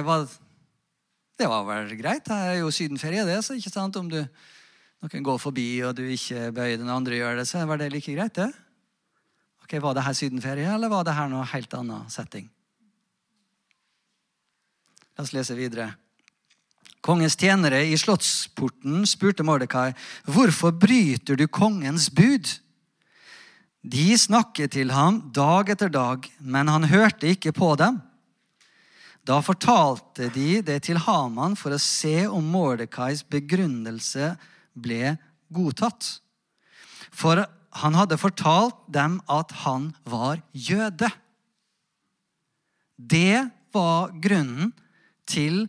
Det var vel greit. Det er jo sydenferie, det. så ikke sant? Om du, noen går forbi, og du ikke bøyer den andre gjør det, så var det like greit, det. Ok, Var det her sydenferie, eller var det her noe helt annen setting? La oss lese videre. Kongens tjenere i slottsporten spurte Mordekai, 'Hvorfor bryter du kongens bud?' De snakket til ham dag etter dag, men han hørte ikke på dem. Da fortalte de det til Haman for å se om Mordekais begrunnelse ble godtatt. For han hadde fortalt dem at han var jøde. Det var grunnen til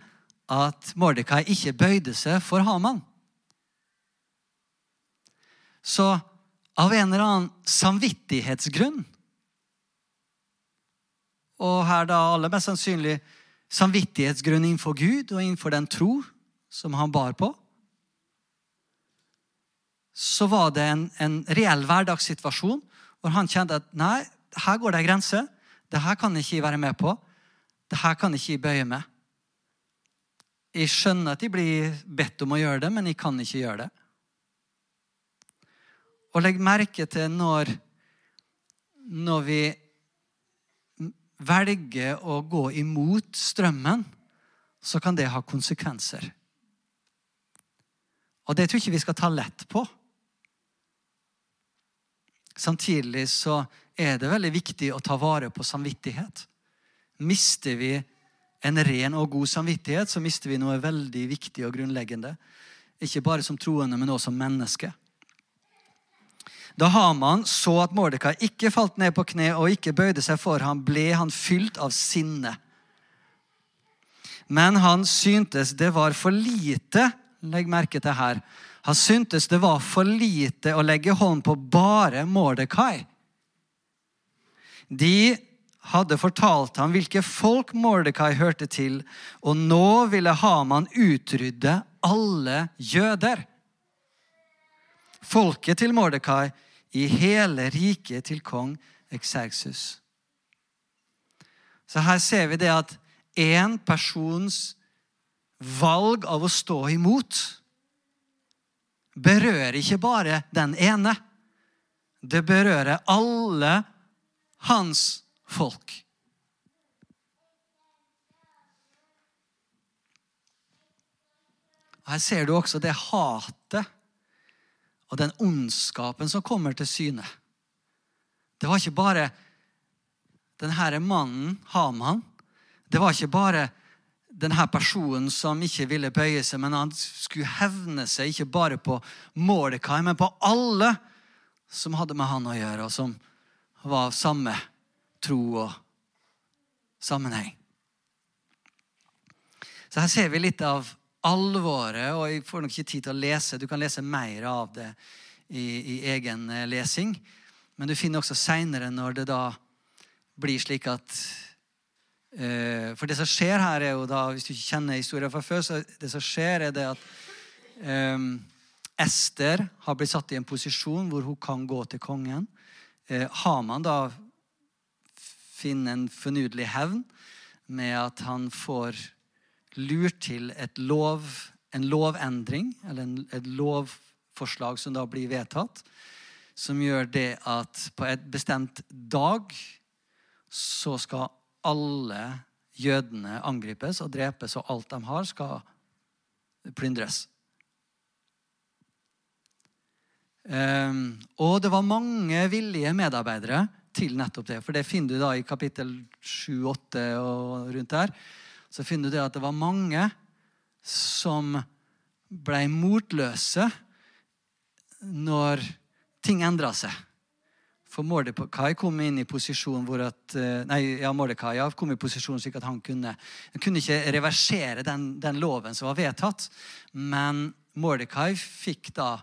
at Mordekai ikke bøyde seg for Haman. Så av en eller annen samvittighetsgrunn Og her da aller mest sannsynlig samvittighetsgrunn innenfor Gud og innenfor den tro som han bar på så var det en, en reell hverdagssituasjon hvor han kjente at nei, her går det ei grense. Det her kan ikke være med på. Det her kan ikke bøye med. Jeg skjønner at de blir bedt om å gjøre det, men jeg kan ikke gjøre det. Og legg merke til når, når vi velger å gå imot strømmen, så kan det ha konsekvenser. Og det tror jeg ikke vi skal ta lett på. Samtidig så er det veldig viktig å ta vare på samvittighet. Mister vi en ren og god samvittighet, så mister vi noe veldig viktig og grunnleggende. Ikke bare som troende, men også som menneske. Da Haman så at Mordekai ikke falt ned på kne og ikke bøyde seg for ham, ble han fylt av sinne. Men han syntes det var for lite Legg merke til her. Han syntes det var for lite å legge hånd på bare Mordekai. De hadde fortalt ham hvilke folk Mordekai hørte til, og nå ville Haman utrydde alle jøder. Folket til Mordekai i hele riket til kong Ekserksus. Så her ser vi det at én persons valg av å stå imot berører ikke bare den ene. Det berører alle hans folk. Her ser du også det hatet og den ondskapen som kommer til syne. Det var ikke bare denne mannen, Haman. Det var ikke bare denne personen som ikke ville bøye seg, men han skulle hevne seg ikke bare på Mordekai, men på alle som hadde med han å gjøre, og som var av samme tro og sammenheng. Så her ser vi litt av alvoret, og jeg får nok ikke tid til å lese. Du kan lese mer av det i, i egen eh, lesing. Men du finner også seinere når det da blir slik at For det som skjer her, er jo da, hvis du ikke kjenner historien fra før, så det som skjer, er det at um, Ester har blitt satt i en posisjon hvor hun kan gå til kongen. Uh, Haman da finner en fornudelig hevn med at han får lurt til lov, en lovendring, eller en, et lovforslag som da blir vedtatt, som gjør det at på et bestemt dag så skal alle jødene angripes og drepes, og alt de har, skal plyndres. Um, og det var mange villige medarbeidere til nettopp det. For det finner du da i kapittel 7-8 og rundt der så finner du det at det var mange som ble motløse når ting endra seg. For Mordekai kom inn i posisjon hvor at, eh, nei, ja, Mordekai kom i posisjon slik at han kunne Han kunne ikke reversere den, den loven som var vedtatt. Men Mordekai fikk da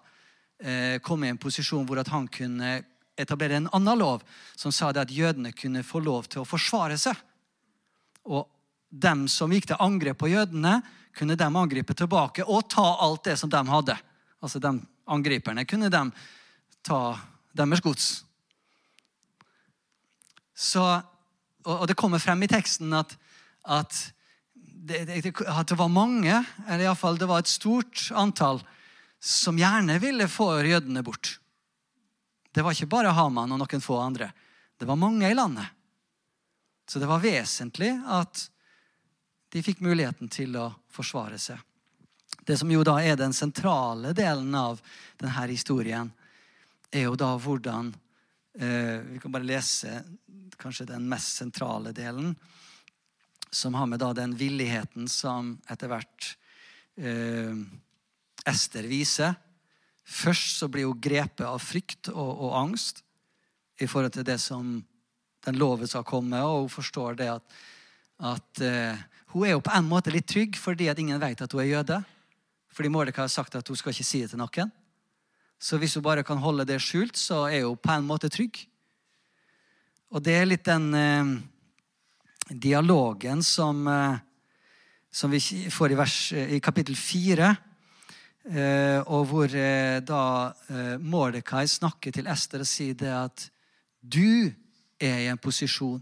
eh, komme i en posisjon hvor at han kunne etablere en annen lov som sa det at jødene kunne få lov til å forsvare seg. Og dem som gikk til angrep på jødene, kunne de angripe tilbake og ta alt det som de hadde. Altså de angriperne kunne de ta deres gods. Så, og det kommer frem i teksten at, at, det, at det var mange, eller iallfall det var et stort antall, som gjerne ville få jødene bort. Det var ikke bare Haman og noen få andre. Det var mange i landet. Så det var vesentlig at de fikk muligheten til å forsvare seg. Det som jo da er den sentrale delen av denne historien, er jo da hvordan Vi kan bare lese kanskje den mest sentrale delen, som har med den villigheten som etter hvert eh, Ester viser. Først så blir hun grepet av frykt og, og, angst i forhold til det som den loven skal komme, og hun forstår det at, at eh, hun er jo på en måte litt trygg fordi at ingen vet at hun er jøde. Fordi Mordecai har sagt at hun skal ikke si det til noen. Så hvis hun bare kan holde det skjult, så er hun på en måte trygg. Og det er litt den eh, dialogen som, eh, som vi får i, vers, i kapittel fire. Eh, og hvor eh, da eh, Mordecai snakker til Ester og sier det at du er i en posisjon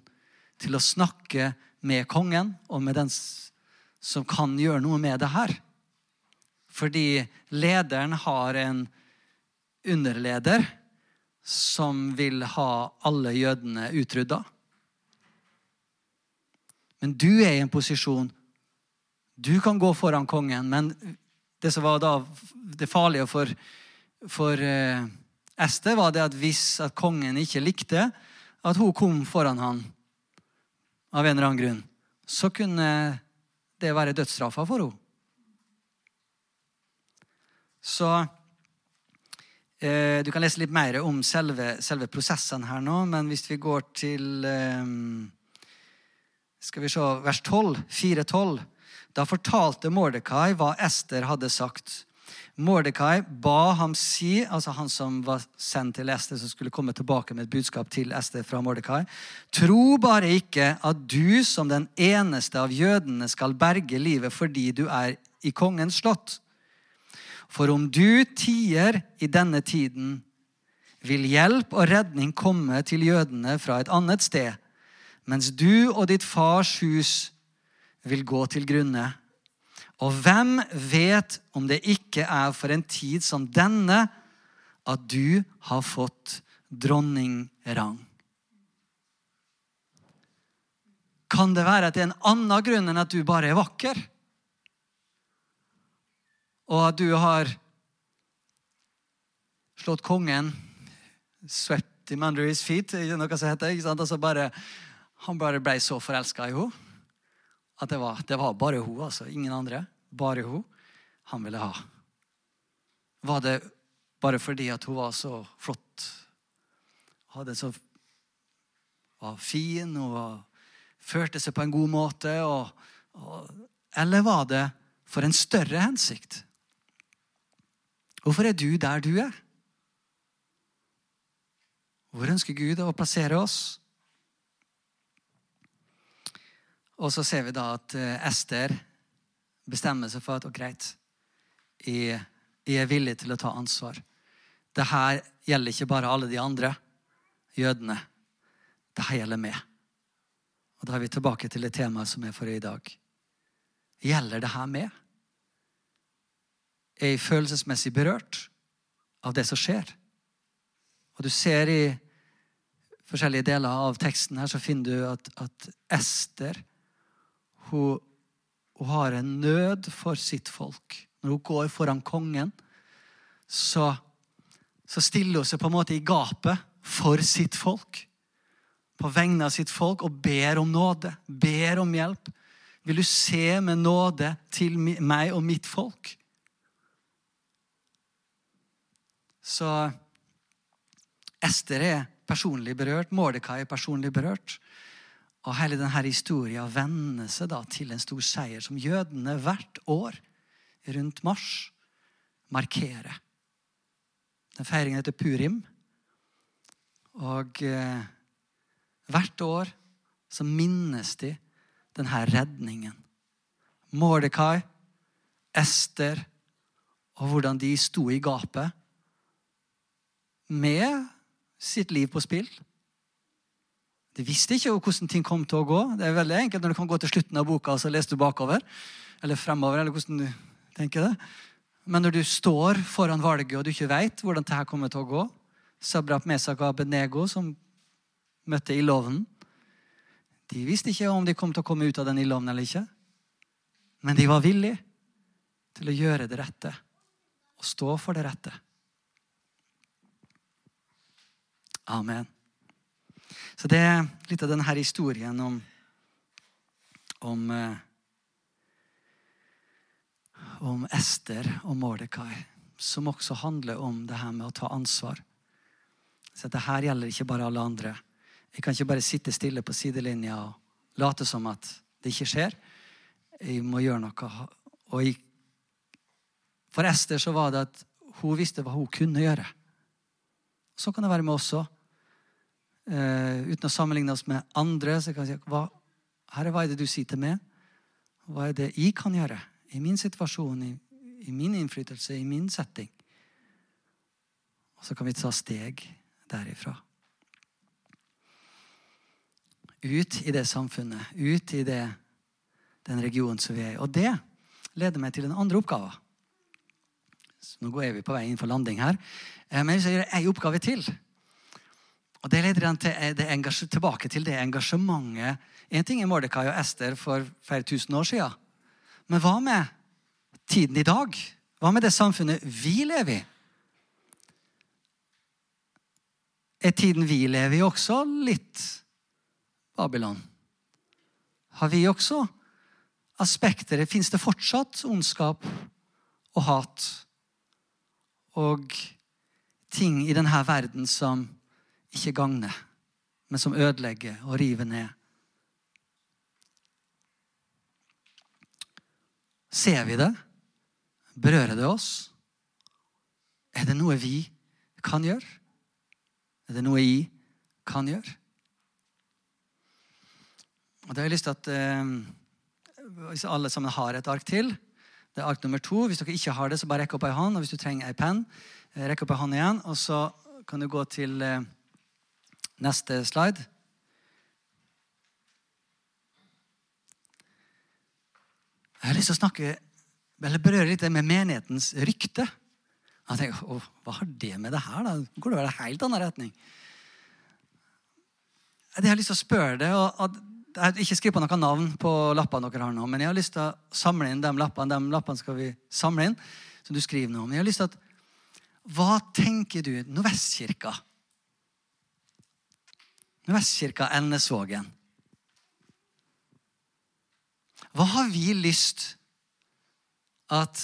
til å snakke med kongen og med den som kan gjøre noe med det her. Fordi lederen har en underleder som vil ha alle jødene utrydda. Men du er i en posisjon Du kan gå foran kongen, men det som var da det farlige for, for uh, Ester, var det at hvis at kongen ikke likte at hun kom foran han av en eller annen grunn, så kunne det være dødsstraffa for henne. Så eh, Du kan lese litt mer om selve, selve, prosessen her nå, men hvis vi går til eh, Skal vi se vers 12, 4.12. Da fortalte Mordekai hva Ester hadde sagt. Mordekai ba ham si, altså han som var sendt til Ester, som skulle komme tilbake med et budskap til Ester fra Mordekai, tro bare ikke at du som den eneste av jødene skal berge livet fordi du er i kongens slott. For om du tier i denne tiden, vil hjelp og redning komme til jødene fra et annet sted, mens du og ditt fars hus vil gå til grunne. Og hvem vet om det ikke er for en tid som denne at du har fått dronningrang? Kan det være at det er en annen grunn enn at du bare er vakker? Og at du har slått kongen swept him mandary's feet, noe som heter, ikke sant? Altså bare, han bare ble så forelska i henne at det var, det var bare hun, altså. Ingen andre. Bare hun han ville ha. Var det bare fordi at hun var så flott? Hadde så, var fin og var, førte seg på en god måte? Og, og, eller var det for en større hensikt? Hvorfor er du der du er? Hvor ønsker Gud å plassere oss? Og så ser vi da at eh, Ester bestemmer seg for at og greit, jeg, er villig til å ta ansvar. Dette gjelder ikke bare alle de andre jødene. Dette gjelder meg. Og Da er vi tilbake til det temaet som er for i dag. Gjelder det her meg? Er følelsesmessig berørt av det som skjer? Og du ser i forskjellige deler av teksten her, så finner du at, at Ester hun, hun har en nød for sitt folk. Når hun går foran kongen, så, så stiller hun seg på en måte i gapet for sitt folk. På vegne av sitt folk og ber om nåde, ber om hjelp. Vil du se med nåde til meg og mitt folk? Så Ester er personlig berørt, Mordekai er personlig berørt. Og hele denne historien vender seg da til en stor seier som jødene hvert år rundt mars markerer. Den feiringen heter Purim. Og eh, hvert år så minnes de denne redningen. Mordekai, Ester og hvordan de sto i gapet med sitt liv på spill. De visste ikke hvordan ting kom til å gå. Det er veldig enkelt når du kan gå til slutten av boka og så leser du bakover. Eller fremover, eller hvordan du tenker det. Men når du står foran valget og du ikke veit hvordan dette kommer til å gå Sabrap Mesak og Abednego, som møtte ildovnen, de visste ikke om de kom til å komme ut av den ildovnen eller ikke. Men de var villige til å gjøre det rette og stå for det rette. Amen. Så det er litt av denne historien om, om, eh, om Ester og Mordekai, som også handler om det her med å ta ansvar. Så det her gjelder ikke bare alle andre. Jeg kan ikke bare sitte stille på sidelinja og late som at det ikke skjer. Jeg må gjøre noe. Og jeg, for Ester så var det at hun visste hva hun kunne gjøre. Så kan det være med oss òg. Uh, uten å sammenligne oss med andre, så kan vi si hva, Herre, hva er det du sier til meg? Hva er det jeg kan gjøre i min situasjon, i, i min innflytelse, i min setting? Og så kan vi ta steg derifra. Ut i det samfunnet, ut i det, den regionen som vi er i. Og det leder meg til den andre oppgaven. Så nå går vi på vei inn for landing her. Eh, men hvis jeg gjør ei oppgave til, og Det leder han til, det tilbake til det engasjementet En ting er Mordekai og Ester for flere tusen år siden. Men hva med tiden i dag? Hva med det samfunnet vi lever i? Er tiden vi lever i, også litt Babylon? Har vi også aspekter? Fins det fortsatt ondskap og hat og ting i denne verden som ikke gagner, men som ødelegger og river ned. Ser vi det? Berører det oss? Er det noe vi kan gjøre? Er det noe jeg kan gjøre? Og da har jeg lyst til at eh, Hvis alle sammen har et ark til Det er ark nummer to. Hvis dere ikke har det, så bare rekk opp ei hånd. Og hvis du trenger ei penn, eh, rekk opp ei hånd igjen. Og så kan du gå til eh, neste slide. Jeg har lyst til å snakke, eller berøre litt det med menighetens rykte. Jeg tenker, Åh, Hva har det med det her, da? Går det vel en helt annen retning? Jeg har lyst til å spørre det, og jeg har ikke skrevet på noen navn på lappene dere har nå, men jeg har lyst til å samle inn de lappene. De lappene skal vi samle inn, som du skriver nå om. Jeg har lyst til at, Hva tenker du Nordvestkirka? Nordvestkirka Elnesvågen. Hva har vi lyst at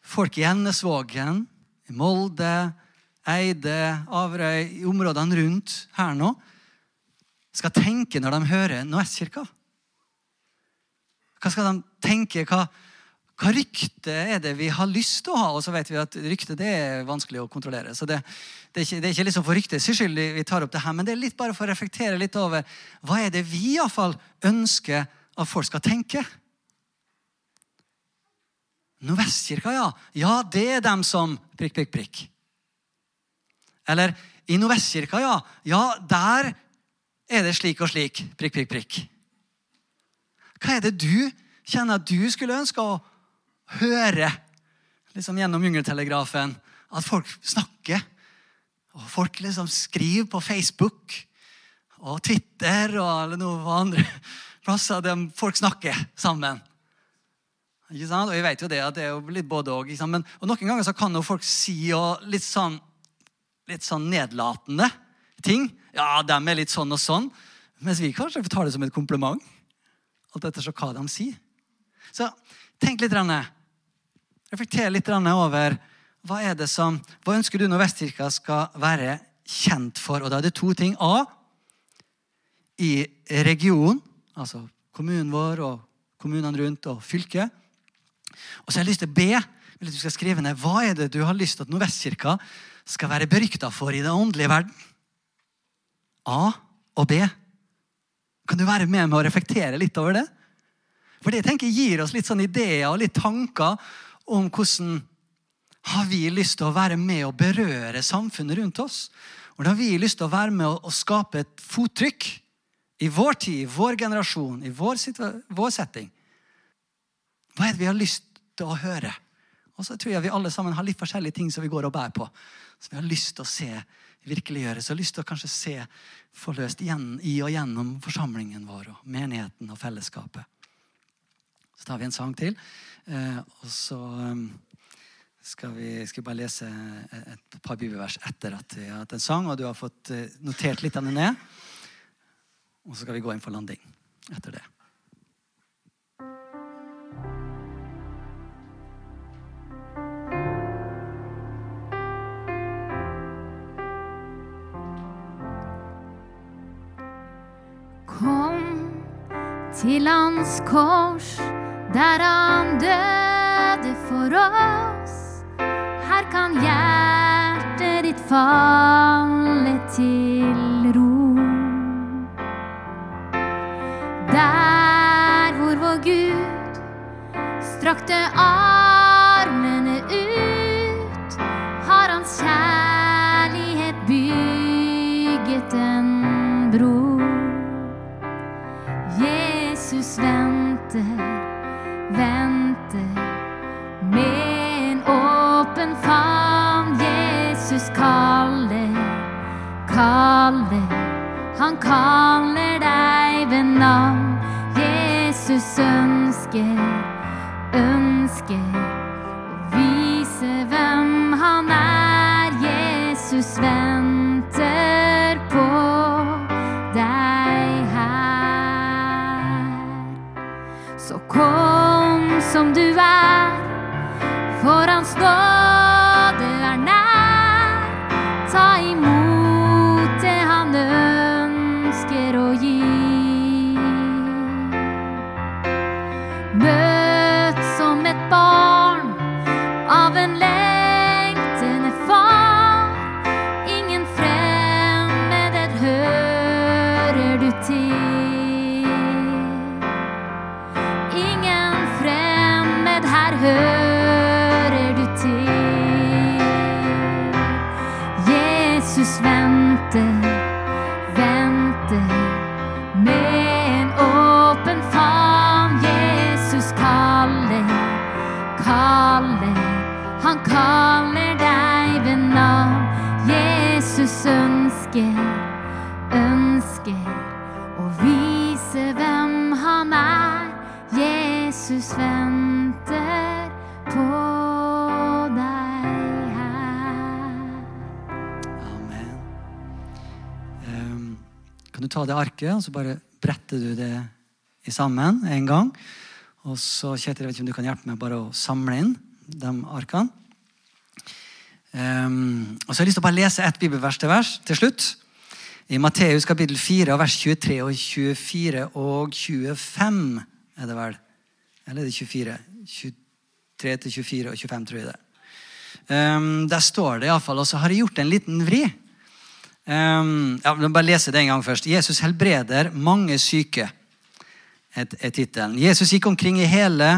folk i Elnesvågen, i Molde, Eide, Averøy, i områdene rundt her nå, skal tenke når de hører Nordvestkirka? Hva skal de tenke? Hva, hva rykte er det vi har lyst til å ha? Og så vet vi at rykte det er vanskelig å kontrollere. Så det, det er ikke, det er ikke liksom for ryktets skyld vi tar opp det her, men det er litt bare for å reflektere litt over hva er det vi iallfall ønsker at folk skal tenke. Nordvestkirka, ja. Ja, det er dem som prikk, prikk, prikk. Eller i Nordvestkirka, ja. Ja, der er det slik og slik. Prikk, prikk, prikk. Hva er det du kjenner at du skulle ønske å høre liksom gjennom jungeltelegrafen? At folk snakker. Og folk liksom skriver på Facebook og Twitter og eller noe andre plasser der folk snakker sammen. Ikke sant? Og jeg vet jo det at det er jo litt både og. Men, og noen ganger så kan jo folk si litt sånn, litt sånn nedlatende ting. Ja, dem er litt sånn og sånn. Mens vi kanskje tar det som et kompliment. Alt etter så hva de sier. Så tenk litt. Renne. Reflekter litt over hva er det som, hva ønsker du når Vestkirka skal være kjent for. Og da er det to ting. A. I regionen, altså kommunen vår og kommunene rundt og fylket. Og så har jeg lyst til B. vil du skal skrive ned, hva er det du har lyst til at Nordvestkirka skal være berykta for i den åndelige verden. A og B. Kan du være med meg og reflektere litt over det? For det tenker gir oss litt sånn ideer og litt tanker om hvordan har vi lyst til å være med og berøre samfunnet rundt oss. Hvordan har vi lyst til å være med og skape et fottrykk i vår tid, i vår generasjon, i vår, vår setting. Hva er det vi har lyst til å høre? Og så tror jeg vi alle sammen har litt forskjellige ting som vi går og bærer på. Som vi har lyst til å se virkeliggjøres. Og lyst til å kanskje se forløst igjen i og gjennom forsamlingen vår og menigheten og fellesskapet. Så tar vi en sang til, og så um, skal vi, skal bare lese et par bibelvers etter at vi har hatt en sang, og du har fått eh, notert litt av det ned. Og så skal vi gå inn for landing etter det. Kom til hans kors, der han døde for oss. Her kan hjertet ditt falle til ro. Der hvor vår Gud strakte armene kaller deg ved navn. Jesus ønsker, ønsker å vise hvem han er. Jesus venter på deg her. Så kom som du er, for han nåde kaller deg ved navn. Jesus ønsker, ønsker å vise hvem han er. Jesus venter på deg her. Amen. Um, kan du ta det arket, og så bare bretter du det sammen en gang? Og så, Kjetil, jeg vet ikke om du kan hjelpe meg bare å samle inn de arkene. Um, og så har jeg lyst til å bare lese ett bibelvers til vers til slutt. I Matteus kapittel 4, vers 23 og 24 og 25 er det vel. Eller er det 24? 23 til 24 og 25, tror jeg det. Um, der står det iallfall, og så har jeg gjort en liten vri. Um, ja, bare lese det en gang først. Jesus helbreder mange syke, er tittelen. Jesus gikk omkring i hele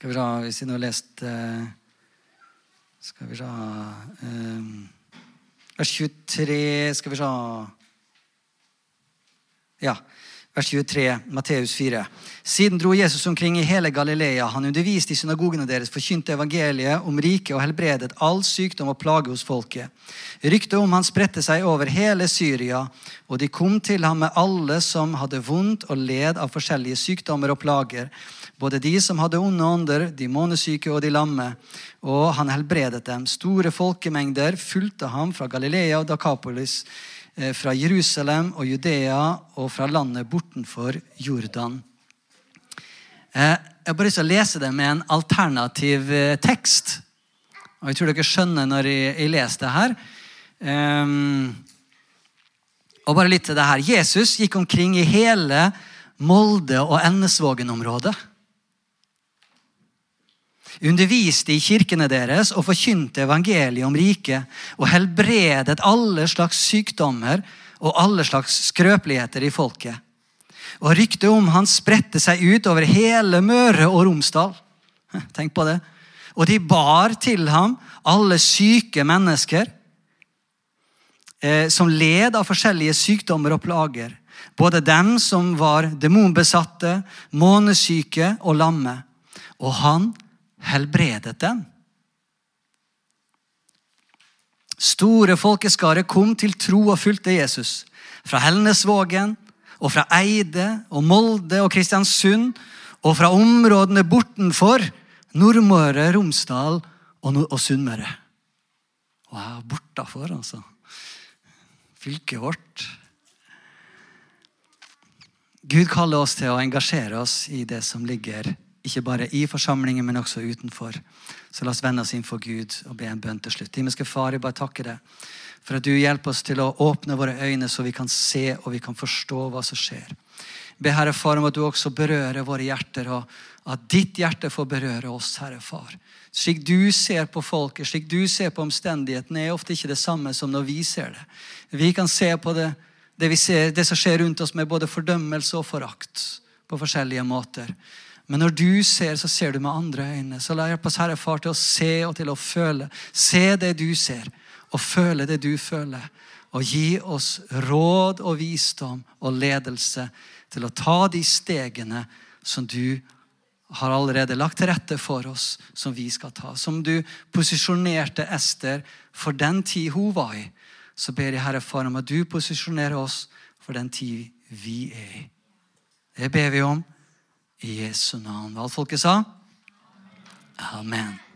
Skal vi se, hvis vi nå har lest uh, Skal vi se um, Vers 23 Skal vi se Ja. Vers 23, Matteus 4. Siden dro Jesus omkring i hele Galilea. Han underviste i synagogene deres, forkynte evangeliet om riket og helbredet all sykdom og plage hos folket. Ryktet om han spredte seg over hele Syria, og de kom til ham med alle som hadde vondt og led av forskjellige sykdommer og plager, både de som hadde onde ånder, de månesyke og de lamme. Og han helbredet dem. Store folkemengder fulgte ham fra Galilea og Dakapolis eh, fra Jerusalem og Judea og fra landet bortenfor Jordan. Eh, Jeg har bare lyst til å lese det med en alternativ eh, tekst. Og jeg tror dere skjønner når jeg, leser det her. Ehm, og bare litt til det her. Jesus gikk omkring i hele Molde- og Ennesvågen-området. Underviste i kirkene deres og forkynte evangeliet om riket og helbredet alle slags sykdommer og alle slags skrøpeligheter i folket. Og ryktet om han spredte seg ut over hele Møre og Romsdal. Tenk på det. Og de bar til ham alle syke mennesker eh, som led av forskjellige sykdommer og plager. Både dem som var demonbesatte, månesyke og lamme. Og han helbredet dem. Store folkeskarer kom til tro og fulgte Jesus. Fra Helnesvågen og fra Eide og Molde og Kristiansund og fra områdene bortenfor Nordmøre, Romsdal og, Nord og Sunnmøre. Wow, bortafor, altså. Fylket vårt. Gud kaller oss til å engasjere oss i det som ligger ikke bare i forsamlingen, men også utenfor. Så la oss vende oss inn for Gud og be en bønn til slutt. Himmelske Far, jeg bare takker deg for at du hjelper oss til å åpne våre øyne, så vi kan se og vi kan forstå hva som skjer. Be Herre Far om at du også berører våre hjerter, og at ditt hjerte får berøre oss, Herre Far. Slik du ser på folket, slik du ser på omstendighetene, er ofte ikke det samme som når vi ser det. Vi kan se på det, det, ser, det som skjer rundt oss, med både fordømmelse og forakt på forskjellige måter. Men når du ser, så ser du med andre øyne. Så la hjelp oss, Herre Far, til å se og til å føle. Se det du ser, og føle det du føler. Og gi oss råd og visdom og ledelse til å ta de stegene som du har allerede lagt til rette for oss, som vi skal ta. Som du posisjonerte Ester for den tid hun var i. Så ber jeg Herre Far om at du posisjonerer oss for den tid vi er i. Det ber vi om i Jesu navn. Hva folket sa? Amen.